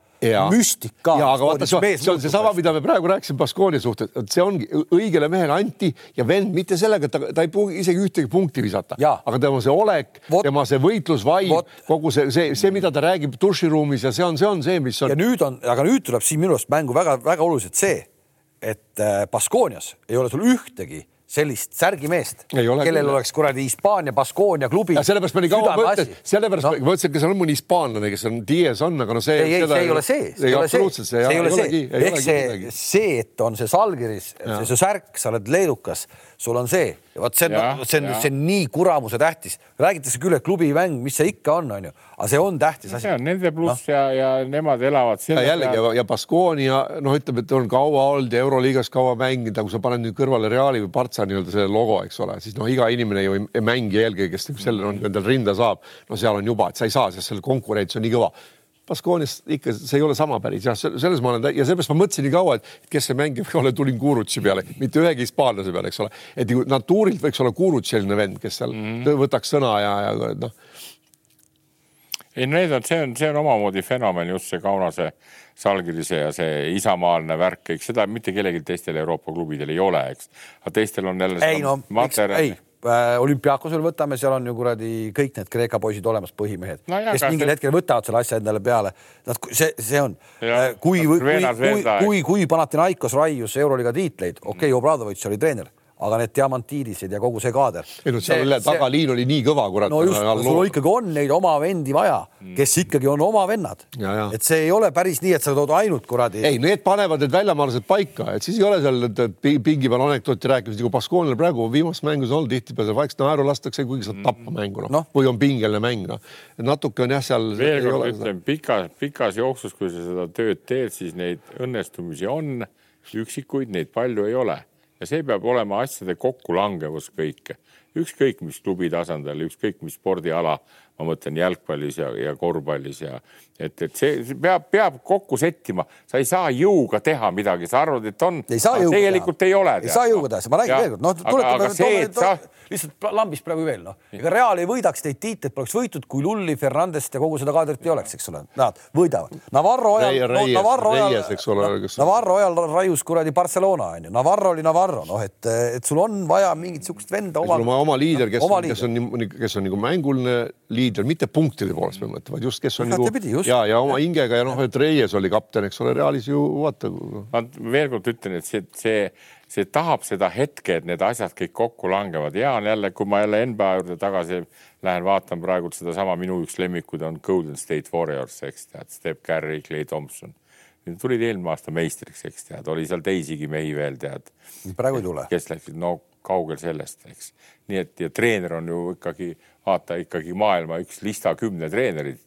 müstika. ja aga vaata, see on seesama, mida me praegu rääkisime Baskooni suhtes, et see ongi õigele mehele anti ja vend mitte sellega, et ta, ta ei pruugi isegi ühtegi punkti visata, aga tema see olek, tema see võitlusvaim, kogu see, see, see, mida ta räägib duširuumis ja see on, see on see, mis on. ja nüüd on, aga nüüd tuleb siin minu arust mängu väga-väga oluliselt see, et äh, Baskoonias ei ole sul ühtegi sellist särgimeest, kellel küll. oleks kuradi Hispaania Baskonia klubi. sellepärast ma nii kaua mõtlesin, sellepärast no. ma mõtlesin, kas on mõni hispaanlane, kes on Dies on, aga no see. ei, ei, see ei ole see. ei, absoluutselt see ei ole see. ehk see, see, et on see Salgiris, see särk, sa oled leedukas, sul on see vot see on, see on, see on nii kuramuse tähtis. räägitakse küll, et klubimäng, mis see ikka on, onju, aga see on tähtis asi. see on nende pluss no. ja, ja nemad elavad. ja jällegi ja, ja Baskonia noh, ütleme, et on kaua olnud ja Euroliigas kaua mänginud, aga kui sa paned nüüd kõrvale Reali või Partsa nii-öelda selle logo, eks ole, siis noh, iga inimene ju ei, ei mängi eelkõige, kes nagu selle on endal rinda saab, no seal on juba, et sa ei saa, sest selle konkurents on nii kõva Baskoonias ikka see ei ole sama päris jah, selles ma olen ja seepärast ma mõtlesin nii kaua, et kes see mängib, ole tulin Kurutsi peale, mitte ühegi hispaanlase peale, eks ole. et nagu natuurilt võiks olla Kuruts selline vend, kes seal mm -hmm. võtaks sõna ja, ja noh. ei, need on, see on, see on omamoodi fenomen just see Kaunase, Salgirise ja see isamaaline värk, eks seda mitte kellelgi teistel Euroopa klubidel ei ole, eks. aga teistel on jälle. ei no, miks, ei olümpiaakosel võtame, seal on ju kuradi kõik need Kreeka poisid olemas, põhimehed. No, kes mingil see... hetkel võtavad selle asja endale peale. Nad, see, see on, äh, kui, kui, kui, kui, kui Panathinaikos raius euroliiga tiitleid, okei okay,, Obradovitš oli treener aga need diamantiidised ja kogu see kaader. ei no seal tagaliin oli nii kõva, kurat. no just, sul ikkagi on neid oma vendi vaja, kes ikkagi on oma vennad. et see ei ole päris nii, et sa tood ainult kuradi. ei, need panevad need väljamaalased paika, et siis ei ole seal pingi peal anekdooti rääkimist, nagu Baskoonial praegu viimases mängus olnud tihtipeale vaikselt naeru lastakse, kuigi saad tappa mängu noh no. või on pingeline mäng noh. natuke on jah, seal. veel kord ütlen, pikas, pikas jooksus, kui sa seda tööd teed, siis neid õnnestumisi on üksikuid, neid palju ei ole ja see peab olema asjade kokkulangevus kõike, ükskõik mis klubi tasandil, ükskõik mis spordiala, ma mõtlen jalgpallis ja, ja korvpallis ja et, et see, see peab, peab kokku sättima, sa ei saa jõuga teha midagi, sa arvad, et on. tegelikult teha. ei ole. ei saa jõuga teha, ma räägin veel kord, noh, tuletame, sa... lihtsalt lambist praegu veel, noh, ega Real ei võidaks neid tiitleid, poleks võitud, kui Lulli, Fernandest ja kogu seda kaadrit ei oleks, eks ole, nad võidavad. Navarro ajal no,, Navarro ajal, Navarro ajal raius kuradi Barcelona onju, Navarro oli Navarro, noh, et, et sul on vaja mingit sihukest venda oma. oma, oma liider, kes on, kes on, kes on nagu mänguline liider, mitte punktide poolest ma mõtlen, vaid just, kes on nagu ja, ja oma hingega ja noh, et Reies oli kapten, eks ole, Realis ju vaata. ma veel kord ütlen, et see, see, see tahab seda hetke, et need asjad kõik kokku langevad. hea on jälle, kui ma jälle NBA juurde tagasi lähen, vaatan praegult sedasama minu üks lemmikuid on Golden State Warriors, eks tead, Steph Curry, Clay Thompson tulid eelmine aasta meistriks, eks tead, oli seal teisigi mehi veel tead. praegu ei tule. kes läksid, no kaugel sellest, eks. nii et ja treener on ju ikkagi, vaata ikkagi maailma üks lista kümne treenerid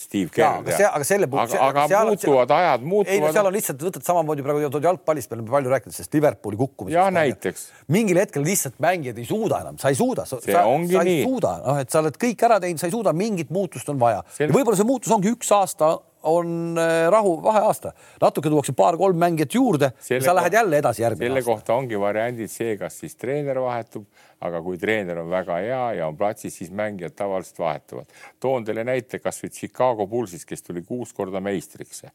Steve Kerr. aga, aga selle puhul. aga, aga seal, muutuvad seal, ajad, muutuvad. ei no seal on lihtsalt, võtad samamoodi praegu jalgpallist, oleme palju rääkinud sellest Liverpooli kukkumisest. jah, näiteks. mingil hetkel lihtsalt mängijad ei suuda enam, sa ei suuda. see sa, ongi sa nii. noh, et sa oled kõik ära teinud, sa ei suuda, mingit muutust on vaja. võib-olla see muutus ongi üks aasta on äh, rahu, vaheaasta, natuke tuuakse paar-kolm mängijat juurde, sa lähed jälle edasi järgmine selle aasta. kohta ongi variandid see, kas siis treener vahetub aga kui treener on väga hea ja on platsis, siis mängijad tavaliselt vahetuvad. toon teile näite kasvõi Chicago Bullsist, kes tuli kuus korda meistriks.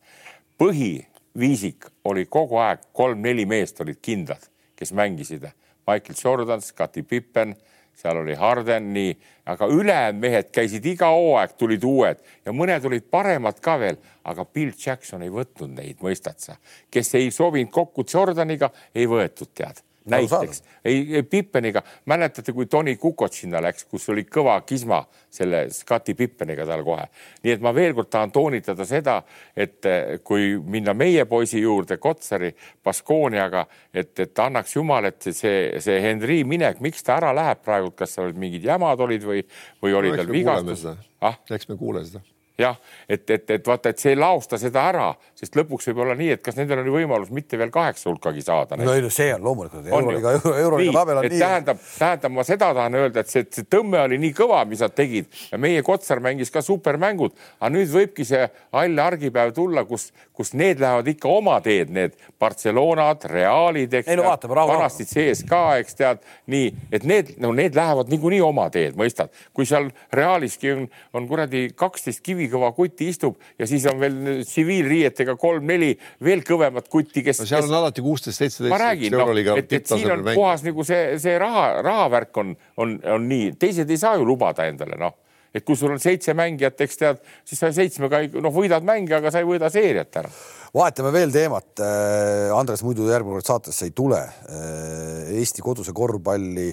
põhiviisik oli kogu aeg kolm-neli meest olid kindlad, kes mängisid. Michael Jordan, Scottie Pippen, seal oli Harden, nii, aga ülejäänud mehed käisid iga hooaeg, tulid uued. Ja mõned olid paremad ka veel, aga Bill Jackson ei võtnud neid, mõistad sa, kes ei sobinud kokku Jordaniga, ei võetud, tead näiteks. ei, Pippeniga, mäletate, kui Tony Kukoc sinna läks, kus oli kõva kisma selle Scotty Pippeniga tal kohe. nii et ma veel kord tahan toonitada seda, et eh, kui minna meie poisi juurde, Kotsari, Baskooniaga, et, et annaks jumal, et see, see Henri minek, miks ta ära läheb praegu, kas seal mingid jamad olid või, või oli no, tal vigastus? Ah? eks me kuule seda jah, et, et, et vaata, et see ei laosta seda ära, sest lõpuks võib olla nii, et kas nendel oli võimalus mitte veel kaheksa hulkagi saada. no ei no see on loomulikult euroliiga, euroliiga tabel on nii. tähendab, tähendab, ma seda tahan öelda, et see, see tõmme oli nii kõva, mis nad tegid ja meie Kotsar mängis ka supermängud, aga nüüd võibki see hall argipäev tulla, kus, kus need lähevad ikka oma teed, need Barcelonad, Realid, eks. ei no vaatame, rahu. vanasti CSKA, eks tead, nii, et need, no need lähevad niikuinii oma teed, mõistad, kui seal Realiski on, on kuradi kaksteist kivi ülikõva kuti istub ja siis on veel tsiviilriietega kolm-neli veel kõvemat kutti, kes. no seal on kes... alati kuusteist, seitseteist. ma räägin, noh, et, et siin on mäng. puhas nagu see, see raha, rahavärk on, on, on nii, teised ei saa ju lubada endale, noh et kui sul on seitse mängijat, eks tead, siis sa seitsmega noh, võidad mänge, aga sa ei võida seeriat ära. vahetame veel teemat. Äh, Andres muidu järgmine kord saatesse ei tule. Äh, Eesti koduse korvpalli,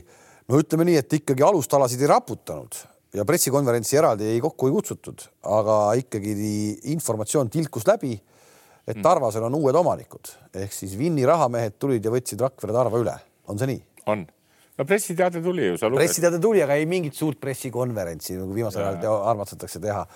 no ütleme nii, et ikkagi alustalasid ei raputanud ja pressikonverentsi eraldi ei kokku ei kutsutud, aga ikkagi informatsioon tilkus läbi, et mm. Tarvasel on uued omanikud ehk siis Vinni rahamehed tulid ja võtsid Rakvere Tarva üle, on see nii? on no pressiteade tuli ju. pressiteade tuli, aga ei mingit suurt pressikonverentsi, nagu viimasel ajal armastatakse teha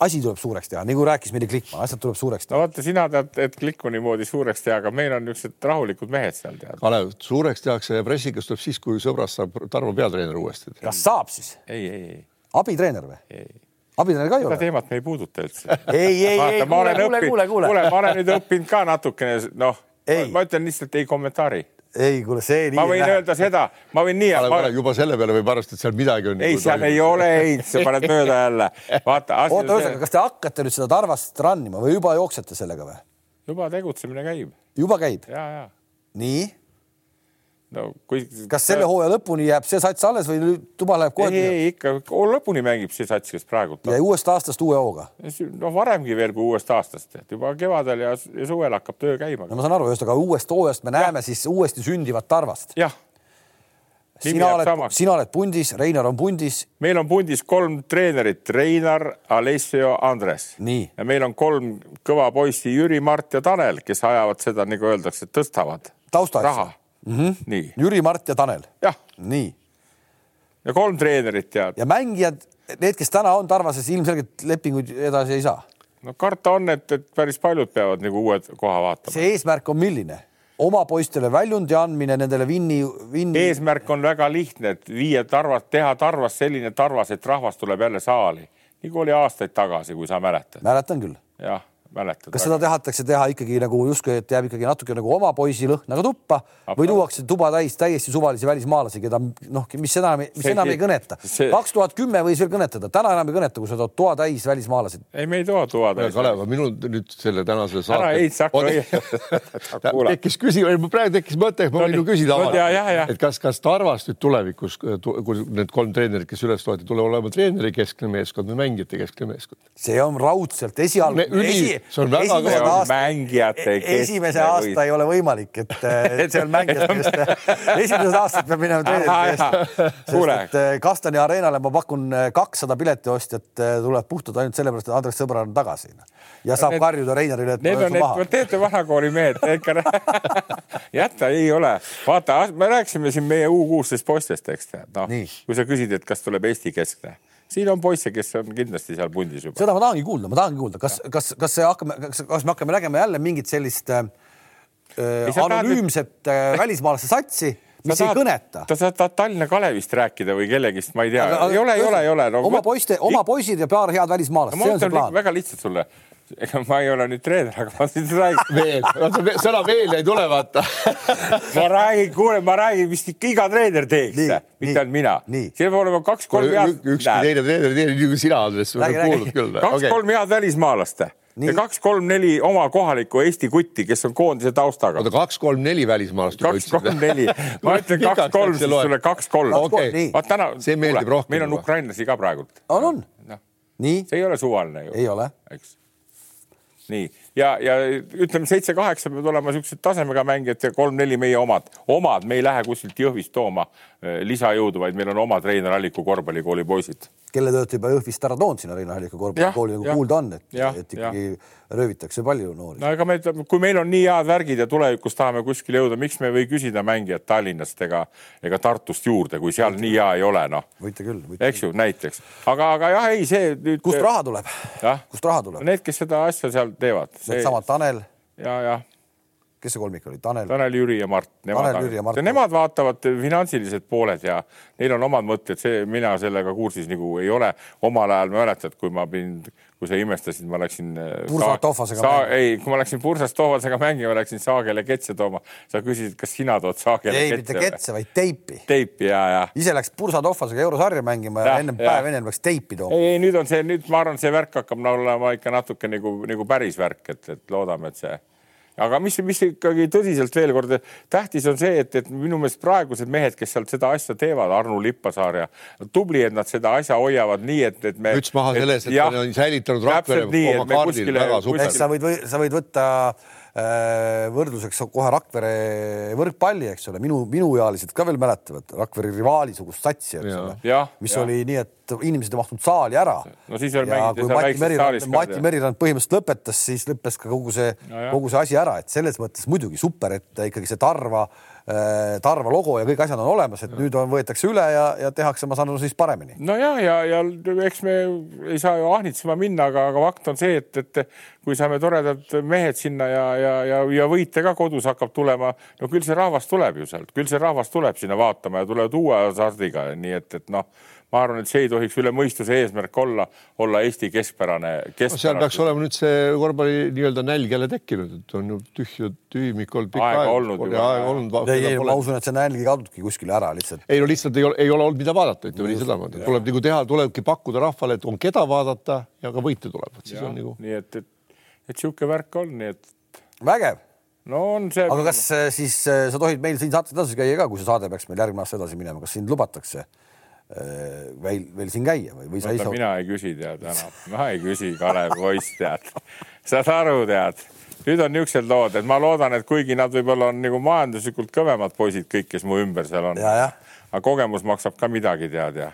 asi tuleb suureks teha, nagu rääkis meile Klikman, asjad tuleb suureks teha. no vaata, sina tead, et Klikmani moodi suureks teha, aga meil on niisugused rahulikud mehed seal tead. Kalev, suureks tehakse ja pressikas tuleb siis, kui sõbrast saab Tarmo peatreener uuesti. kas saab siis? ei, ei, ei. abitreener või? abitreener ka ei ole? seda teemat me ei puuduta üldse. ei, ei, ei, kuule, kuule, kuule. kuule, ma olen nüüd õppinud ka natukene, noh, ma ütlen lihtsalt ei kommentaari ei, kuule, see nii. ma võin öelda seda, ma võin nii. Ma... juba selle peale võib arvestada, et seal midagi on. ei nagu, seal ei ole ei, sa paned mööda jälle. vaata. oota, ühesõnaga, kas te hakkate nüüd seda Tarvast rannima või juba jooksete sellega või? juba tegutsemine käib. juba käib? ja, ja. nii? No kui. kas selle hooaja lõpuni jääb see sats alles või tuba läheb kohe? ei, ei ikka lõpuni mängib see sats, kes praegu. ja uuest aastast uue hooga? no varemgi veel kui uuest aastast, et juba kevadel ja, suvel hakkab töö käima. no ma saan aru, ühesõnaga uuest hooajast me näeme ja. siis uuesti sündivat Tarvast. jah sina oled, sina oled pundis, Reinar on pundis. meil on pundis kolm treenerit, Reinar, Alessio, Andres. ja meil on kolm kõva poissi, Jüri, Mart ja Tanel, kes ajavad seda, nagu öeldakse, tõstavad raha mm. -hmm. nii. Jüri, Mart ja Tanel. nii. ja kolm treenerit tead. ja mängijad, need, kes täna on Tarvases, ilmselgelt lepinguid edasi ei saa. no karta on, et, et päris paljud peavad nagu uued koha vaatama. see eesmärk on milline? oma poistele väljundi andmine, nendele vinni, vinni. eesmärk on väga lihtne, et viia Tarvas, teha Tarvas selline Tarvas, et rahvas tuleb jälle saali, nagu oli aastaid tagasi, kui sa mäletad. mäletan küll. jah mäletad. kas seda tahetakse teha ikkagi nagu justkui, et jääb ikkagi natuke nagu oma poisi lõhnaga tuppa Absolut. või tuuakse tuba täis täiesti suvalisi välismaalasi, keda noh, mis enam, mis see, enam ei kõneta. kaks tuhat kümme võis veel kõnetada, täna enam ei kõneta, kui sa tood toa täis välismaalasi. ei, me ei too toa täis. Kalev, minul nüüd selle tänase saate. ära Heits hakka [laughs] tekkis küsimus, praegu tekkis mõte, ma võin ju küsida. et kas, kas Tarvas nüüd tulevikus, kui need kolm treenerit, kes üles loeti, tuleb olema treeneri keskne meeskond või mängijate keskne meeskond? see on raudselt esialgu, esi, see on väga kõva mängijate e-, esimese aasta ei ole võimalik, et, [laughs] et see on mängijate eest. esimesed aastad peab minema treenerite eest. sest et eh, Kastani areenale ma pakun eh, kakssada piletiostjat eh, tuleb puhtalt ainult sellepärast, et Andres Sõbral on tagasi. ja saab need, karjuda Reinarile, et need on need, teete vanakooli mehed, ikka [laughs] jäta, ei ole. vaata, me rääkisime siin meie U kuusteist poistest, eks tead, noh, kui sa küsid, et kas tuleb Eesti keskne siin on poisse, kes on kindlasti seal pundis juba. seda ma tahangi kuulda, ma tahangi kuulda, kas, kas, kas see hakkame, kas me hakkame nägema jälle mingit sellist äh, anonüümset äh, [laughs] välismaalaste satsi, mis tahad, ei kõneta. sa tahad Tallinna Kalevist rääkida või kellegist, ma ei tea, ei ole, ei ole, ei ole no,. oma poiste, oma poisid ja paar head välismaalast no,, see plaan. väga lihtsalt sulle ega ma ei ole nüüd treener, aga ma siin räägin. veel, sõna veel ei tule, vaata ma räägin, kuule, ma räägin, vist ikka iga treener teeks, mitte ainult mina. siin peab olema kaks-kolm head. ükski teine treener ei tee nii kui sina, Andres, kuulnud küll. kaks-kolm head välismaalast Nii. ja kaks-kolm-neli oma kohalikku Eesti kutti, kes on koondise taustaga. oota, kaks-kolm-neli välismaalast. kaks-kolm-neli, [laughs] ma ütlen kaks-kolm, siis sulle kaks-kolm. Vaat täna, rohkem. meil on ukrainlasi ka praegult. on, on no.. nii? see ei ole suvaline ju. ei ole. eks nii. Ja, ja ütleme seitse-kaheksa peavad olema niisugused tasemega mängijad ja kolm-neli meie omad, omad, me ei lähe kuskilt Jõhvist tooma lisajõudu, vaid meil on oma treener Alliku korvpallikooli poisid. kelle olete juba Jõhvist ära toonud sinna Reino Alliku korvpallikooli, nagu kuulda on, et, et ikkagi ja. röövitakse palju noori. no ega me, kui meil on nii head värgid ja tulevikus tahame kuskile jõuda, miks me ei või küsida mängijat Tallinnast ega, ega Tartust juurde, kui seal võite nii hea ei ole, noh. võite küll. eks ju, näiteks, aga, aga jah, ei see nüüd. kust raha tuleb? kust raha tuleb? Need, kes seda asja seal teevad. Needsamad Tanel. ja, jah kes see kolmik oli, Tanel? Tanel, Jüri ja Mart. Tanel, Jüri ja Mart. Nemad vaatavad finantsilised pooled ja neil on omad mõtted, see, mina sellega kursis nagu ei ole. omal ajal mäletad, kui ma pidin, kui sa imestasid, ma läksin. Äh, Pursa Tohvasega mängima. ei, kui ma läksin Pursas Tohvasega mängima, läksin Saagele ketse tooma. sa küsisid, kas sina tood Saagele ei, ketse? ei, mitte ketse, vaid teipi. teipi ja, ja. ise läks Pursa Tohvasega eurosarja mängima ja, ja ennem päev ennem läks teipi tooma. ei, ei, nüüd on see, nüüd ma arvan, see värk hakkab no, olema ikka natuke nagu, nagu päris värk, et, et loodame, et see aga mis, mis ikkagi tõsiselt veel kord tähtis on see, et, et minu meelest praegused mehed, kes sealt seda asja teevad, Arno Lippasaar ja tubli, et nad seda asja hoiavad nii, et, et me. müts maha selles, et nad on säilitanud Rakvere oma kaardil väga super. sa võid, sa võid võtta võrdluseks kohe Rakvere võrkpalli, eks ole, minu, minuealised ka veel mäletavad. Rakvere rivaalisugust satsi, eks ole, mis ja. oli nii, et inimesed ei mahtunud saali ära. no siis oli mängida seal väikses saalis. Mati Merirand põhimõtteliselt lõpetas, siis lõppes ka kogu see no, kogu see asi ära, et selles mõttes muidugi super, et ikkagi see Tarva Äh, Tarva logo ja kõik asjad on olemas, et ja. nüüd on, võetakse üle ja, ja tehakse, ma saan aru, siis paremini. no ja, ja, ja eks me ei saa ju ahnitsema minna, aga, aga fakt on see, et, et kui saame toredad mehed sinna ja, ja, ja, ja võite ka kodus hakkab tulema, no küll see rahvas tuleb ju sealt, küll see rahvas tuleb sinna vaatama ja tulevad uue hasardiga, nii et, et noh ma arvan, et see ei tohiks üle mõistuse eesmärk olla, olla Eesti keskpärane, keskpärane.. seal peaks olema nüüd see korvpalli nii-öelda nälg jälle tekkinud, et on ju tühju tühimik olnud pikka aega. olnud juba. aega olnud. ei, ei, ma usun, et see nälg ei kadunudki kuskile ära lihtsalt. ei no lihtsalt ei ole, ei ole olnud, mida vaadata, ütleme nii sedamööda. tuleb nagu teha, tulebki pakkuda rahvale, et on keda vaadata ja ka võite tulevad, siis ja, on nagu. nii et, et, et sihuke värk on, nii et. vägev no on see. aga kas äh, siis äh, sa tohid meil siin saates edasi käia ka, kui see saade peaks meil järgmine aasta edasi minema, kas sind lubatakse veel, veel siin käia või, või sa ise? mina ei küsi tead enam, ma ei küsi, Kalev poiss tead, saad aru, tead. Nüüd on niisugused lood, et ma loodan, et kuigi nad võib-olla on nagu majanduslikult kõvemad poisid kõik, kes mu ümber seal on, aga kogemus maksab ka midagi, tead ja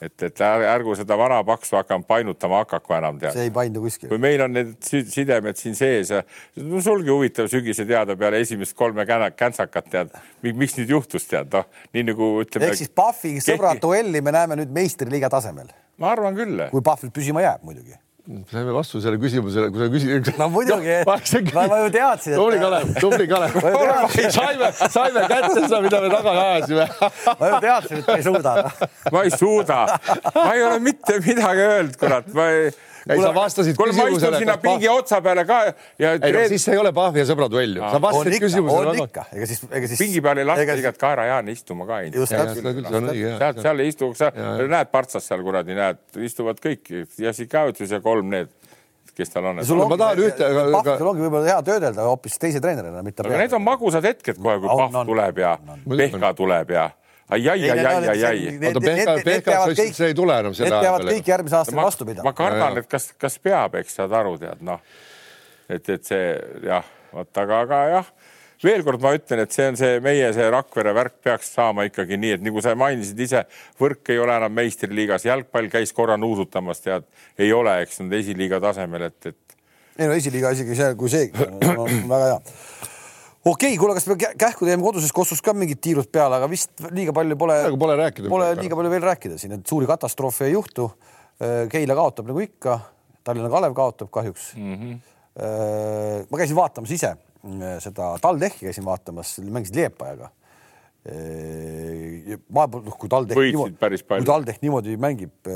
et, et ärgu seda vana paksu hakkama painutama hakaku enam tead. see ei paindu kuskile. kui meil on need sidemed siin sees ja no sulgi huvitav sügise teada peale esimest kolme käntsakat tead, miks nüüd juhtus tead, noh nii nagu ütleme. ehk siis Pahvi sõbrad duelli me näeme nüüd meistriliiga tasemel. ma arvan küll. kui Pahv püsima jääb muidugi saime vastu sellele küsimusele, kui sa küsid. no [laughs] muidugi. no,, ma, ma ju teadsin et.... tubli Kalev, tubli Kalev. [laughs] Saime, saime kätte seda, mida me taga ajasime. [laughs] Ma ju teadsin, et ma ei suuda. Ma ei suuda, ma ei ole mitte midagi öelnud, kurat, ma ei ei, sa vastasid kuule, ma istun sinna pingi otsa peale ka ja. ei no siis see ei ole Pahvi ja sõbra duell ju, sa vastasid küsimusele. on ikka, ega siis, ega siis. pingi peal ei lasta ega... igat kaerajaani istuma ka. sealt, seal ei istu, sa näed partsas seal kuradi, näed, istuvad kõik, Jassikavitsus ja kolm need kes tal on. sul ongi, sul ongi võib-olla hea töödelda hoopis teise treenerina, mitte. aga need on magusad hetked kohe, kui Pahv tuleb ja Pehka tuleb ja ai, ai, ai, ai, ai, ai. oota, Pehka, Pehka, see ei tule enam selle aja peale. kõik järgmise aasta vastu pidama. ma kardan, et kas, kas peab, eks saad aru, tead noh, et, et see jah, vot aga, aga jah veel kord ma ütlen, et see on see meie see Rakvere värk peaks saama ikkagi nii, et nagu sa mainisid ise, võrk ei ole enam meistriliigas, jalgpall käis korra nuusutamas, tead, ei ole, eks nad esiliiga tasemel, et, et. ei no esiliiga isegi see, kui see [coughs] on väga hea okei okay,, kuule, kas me kähku teeme koduses kossus ka mingid tiirud peale, aga vist liiga palju pole. Pole rääkida. Pole liiga palju veel rääkida siin, et suuri katastroofe ei juhtu. Äh, Keila kaotab nagu ikka, Tallinna Kalev kaotab kahjuks mm. -hmm. ma käisin vaatamas ise äh, seda TalTechi käisin vaatamas, mängisid Liepajaga. ma, noh, kui TalTech niimoodi, kui TalTech niimoodi mängib,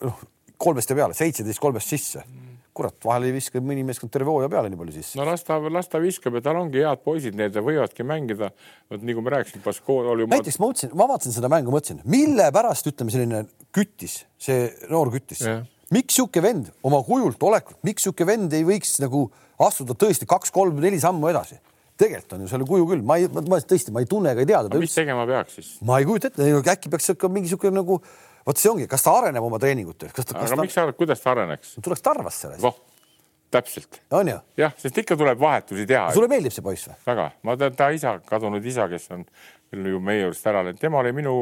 noh, kolmest ja peale, seitseteist kolmest sisse mm. Kurat, vahel ei viska mõni meeskond terve hooaja peale nii palju sisse. no las ta, las ta viskab ja tal ongi head poisid, need võivadki mängida. vot nagu ma rääkisin, Baskool oli. näiteks ma mõtlesin, ma vaatasin seda mängu, mõtlesin, mille pärast ütleme, selline küttis, see noor küttis yeah., miks sihuke vend oma kujult, olekult, miks sihuke vend ei võiks nagu astuda tõesti kaks-kolm-neli sammu edasi? tegelikult on ju selle kuju küll, ma ei, ma tõesti, ma ei tunne ega ei tea teda mis tegema peaks siis? ma ei kujuta ette, äkki peaks ikka mingi sihuke nagu vot see ongi, kas ta areneb oma treeningutes, kas ta. aga ta... miks sa arvad, kuidas ta areneks? tuleks Tarvasse alles. voh, täpselt. on ju? jah, sest ikka tuleb vahetusi teha. sulle meeldib see poiss või? väga, ma tean ta isa, kadunud isa, kes on ju meie juurest ära läinud, tema oli minu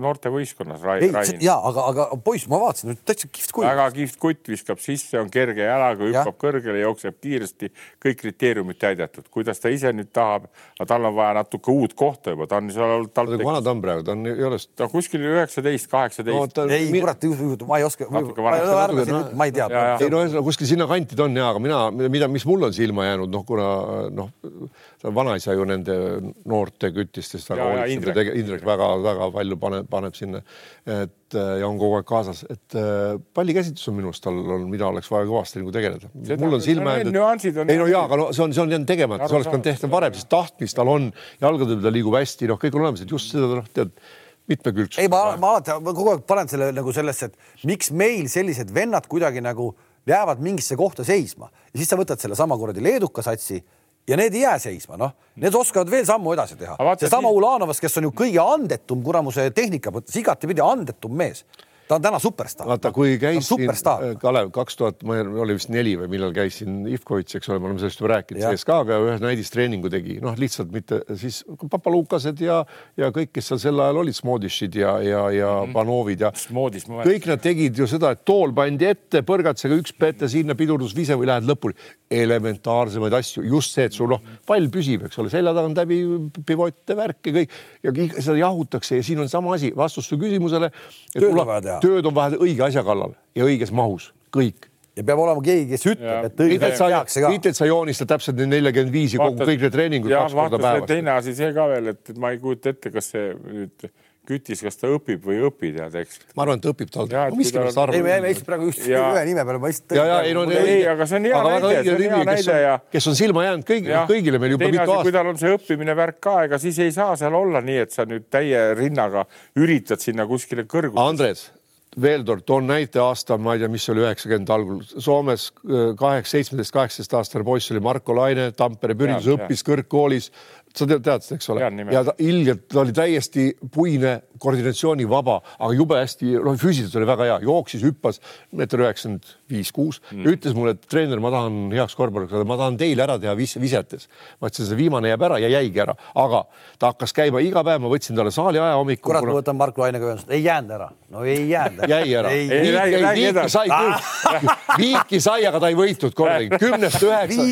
noortevõistkonnas Rai,. ja aga, aga poiss, ma vaatasin, täitsa kihvt kutt. väga kihvt kutt, viskab sisse, on kerge jalaga, hüppab kõrgele, jookseb kiiresti, kõik kriteeriumid täidetud. kuidas ta ise nüüd tahab, aga tal on vaja natuke uut kohta juba, ta on seal olnud. kui vana ta on praegu, ta on ei ole. ta on kuskil üheksateist, kaheksateist. ei, kurat, ma ei oska. ma ei tea. ei no ühesõnaga kuskil sinnakanti ta on ja, aga mina, mida, mis mul on silma jäänud, noh, kuna noh, vanaisa ju nende noorte kütistest väga ja Indrek väga-väga palju paneb, paneb sinna, et äh, ja on kogu aeg kaasas, et äh, pallikäsitlus on minu arust tal on, mida oleks vaja kõvasti nagu tegeleda. mul on silma jäänud, ei no jaa, aga no see on, see on jäänud tegemata, see oleks pidanud tehtud varem, sest tahtmist tal on, jalgadel ta liigub hästi, noh, kõik on olemas, et just seda noh, tead mitmekülgsus. ei, ma, ma alati, ma kogu aeg panen selle nagu sellesse, et miks meil sellised vennad kuidagi nagu jäävad mingisse kohta seisma ja siis sa võtad sellesama kuradi leeduka satsi ja need ei jää seisma, noh, need oskavad veel sammu edasi teha. seesama nii... Ulanovas, kes on ju kõige andetum kuramuse tehnika mõttes, igatepidi andetum mees ta on täna superstaar. vaata, kui käisin, äh, Kalev, kaks tuhat, ma oli vist neli või millal käisin Ivkovitš, eks ole, me oleme sellest juba rääkinud, CSKA-ga ühe näidistreeningu tegi, noh, lihtsalt mitte siis Papalukased ja, ja kõik, kes seal sel ajal olid, Smodišid ja, ja, ja mm -hmm. Panovid ja Smodis, kõik nad tegid ju seda, et tool pandi ette, põrgatsega üks ette sinna pidurdusvise või lähed lõpuni. elementaarsemaid asju, just see, et sul noh, pall püsib, eks ole, selja tagant läbi pivotte, värke kõik ja seda jahutakse ja siin on sama asi, vastus su küsimusele. tööd on vaja teha tööd on vaja õige asja kallal ja õiges mahus, kõik ja peab olema keegi, kes ütleb, et õige tehakse ka. mitte, et sa joonistad täpselt need nelikümmend viis ja kogu kõik need treeningud kaks korda päevas. teine asi see ka veel, et ma ei kujuta ette, kas see nüüd kütis, kas ta õpib või ei õpi, tead, eks. ma arvan, et õpib tal. no miskipärast arvan. ei, me jäime lihtsalt praegu just ja... ühe nime peale, ma lihtsalt. ja, ja ei no ei, aga see on hea näide, see on hea näide ja. kes on silma jäänud kõigi, kõigile meil juba mitu aastat. kui tal on see õppimine värk ka, ega siis ei saa seal olla nii, et sa nüüd täie rinnaga üritad sinna kuskile kõrgusesse. Andres veel kord toon näite aasta, ma ei tea, mis oli üheksakümmend algul Soomes kaheksa, seitsmeteist, kaheksateist aastane poiss oli Marko Laine, Tampere Püridus, õppis kõrgkoolis. Sa tead, tead seda, eks ole? ja ta ilgelt, ta oli täiesti puine, koordinatsioonivaba, aga jube hästi, noh, füüsiliselt oli väga hea, jooksis, hüppas meeter üheksakümmend viis, kuus. Mm.. ütles mulle, et treener, ma tahan heaks korvpalliks, ma tahan teile ära teha vis visetes. ma ütlesin, see viimane jääb ära ja jäigi ära, aga ta hakkas käima iga päev, ma võtsin talle saali aja hommikul. kurat kuna..., ma võtan Marko Lainega ühendust, ei jäänud ära, no ei jäänud jäi ära. viiki sai küll, viiki sai, aga ta ei võitnud kordagi, kümnest üheksa.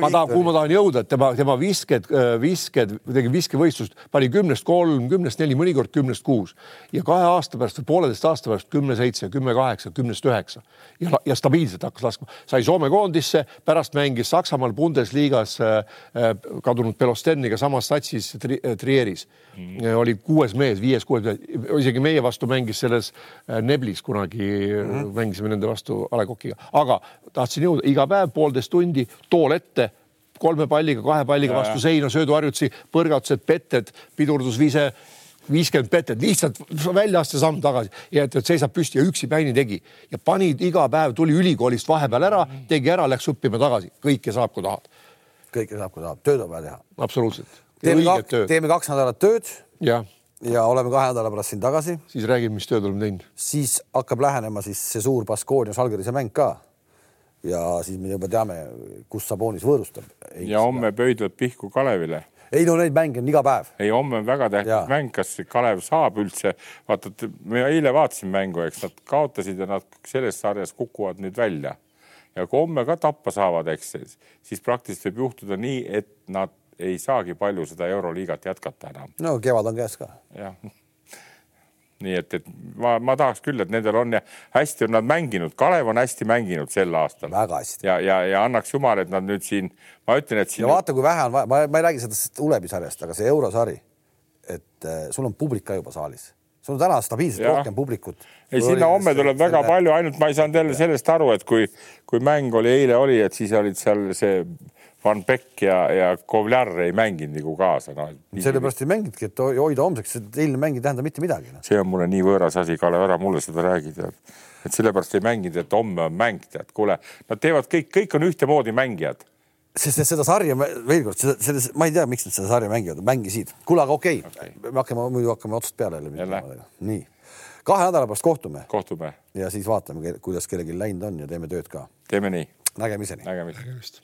ma tahan, kuhu ma tahan jõuda, et tema, tema visked, visked, tegi viskevõistlust, pani kümnest kolm, kümnest neli, mõnikord kümnest kuus. Ja kahe aasta pärast või pooleteist aasta pärast kümme seitse, kümme kaheksa, kümnest üheksa. Ja, ja stabiilselt hakkas laskma, sai Soome koondisse, pärast mängis Saksamaal Bundesliga's äh, äh kadunud Belosteniga samas satsis tri, äh, Trieris. Mm.. oli kuues mees, viies-kuues mees, isegi meie vastu mängis selles äh, Neblis kunagi mm, -hmm. mängisime nende vastu A Le Coqiga, aga tahtsin jõuda iga päev poolteist tundi, tool ette kolme palliga, kahe palliga vastu seina, sööduharjutusi, põrgatused, petted, pidurdusvise viiskümmend petet, lihtsalt väljaaste samm tagasi ja et, et seisab püsti ja üksi Päini tegi ja pani iga päev, tuli ülikoolist vahepeal ära, tegi ära, läks õppima tagasi, kõike saab, kui tahad. kõike saab, kui tahad, tööd on vaja teha. absoluutselt. teeme, kak, teeme kaks nädalat tööd. jah ja oleme kahe nädala pärast siin tagasi. siis räägime, mis tööd oleme teinud. siis hakkab lähenema siis see suur Baskoonias Algerise mäng ka. Ja siis me juba teame, kus Sabonis võõrustab. ja homme pöidlad pihku Kalevile ei no neid mänge on iga päev. ei, homme on väga tähtis mäng, kas Kalev saab üldse, vaata, me eile vaatasime mängu, eks nad kaotasid ja nad selles sarjas kukuvad nüüd välja. ja kui homme ka tappa saavad, eks, siis praktiliselt võib juhtuda nii, et nad ei saagi palju seda Euroliigat jätkata enam. no kevad on käes ka. jah nii et, et ma, ma tahaks küll, et nendel on ja hästi on nad mänginud, Kalev on hästi mänginud sel aastal. väga hästi. ja, ja, ja annaks jumal, et nad nüüd siin, ma ütlen, et siin. ja vaata, kui vähe on vaja, ma, ma ei räägi sellest Ulebisarjast, aga see eurosari, et äh, sul on publik ka juba saalis sul on täna stabiilselt ja. rohkem publikut. ei, sinna homme tuleb väga selle... palju, ainult ma ei saanud jälle sellest aru, et kui, kui mäng oli eile oli, et siis olid seal see Van Beck ja, ja Kovlar ei mänginud nagu kaasa no,. sellepärast ei mänginudki, et hoida homseks, et eilne mäng ei tähenda mitte midagi no.. see on mulle nii võõras asi, Kalev, ära mulle seda räägi, tead. et sellepärast ei mänginud, et homme on mäng, tead, kuule, nad teevad kõik, kõik on ühtemoodi mängijad sest seda sarja, veel kord, seda, selles, ma ei tea, miks nad seda sarja mängivad, mängisid. kuule, aga okei okay. okay., me hakkame, muidu hakkame otsast peale jälle. nii, kahe nädala pärast kohtume. kohtume. ja siis vaatame, kuidas kellelgi läinud on ja teeme tööd ka. teeme nii. nägemiseni. nägemist, nägemist..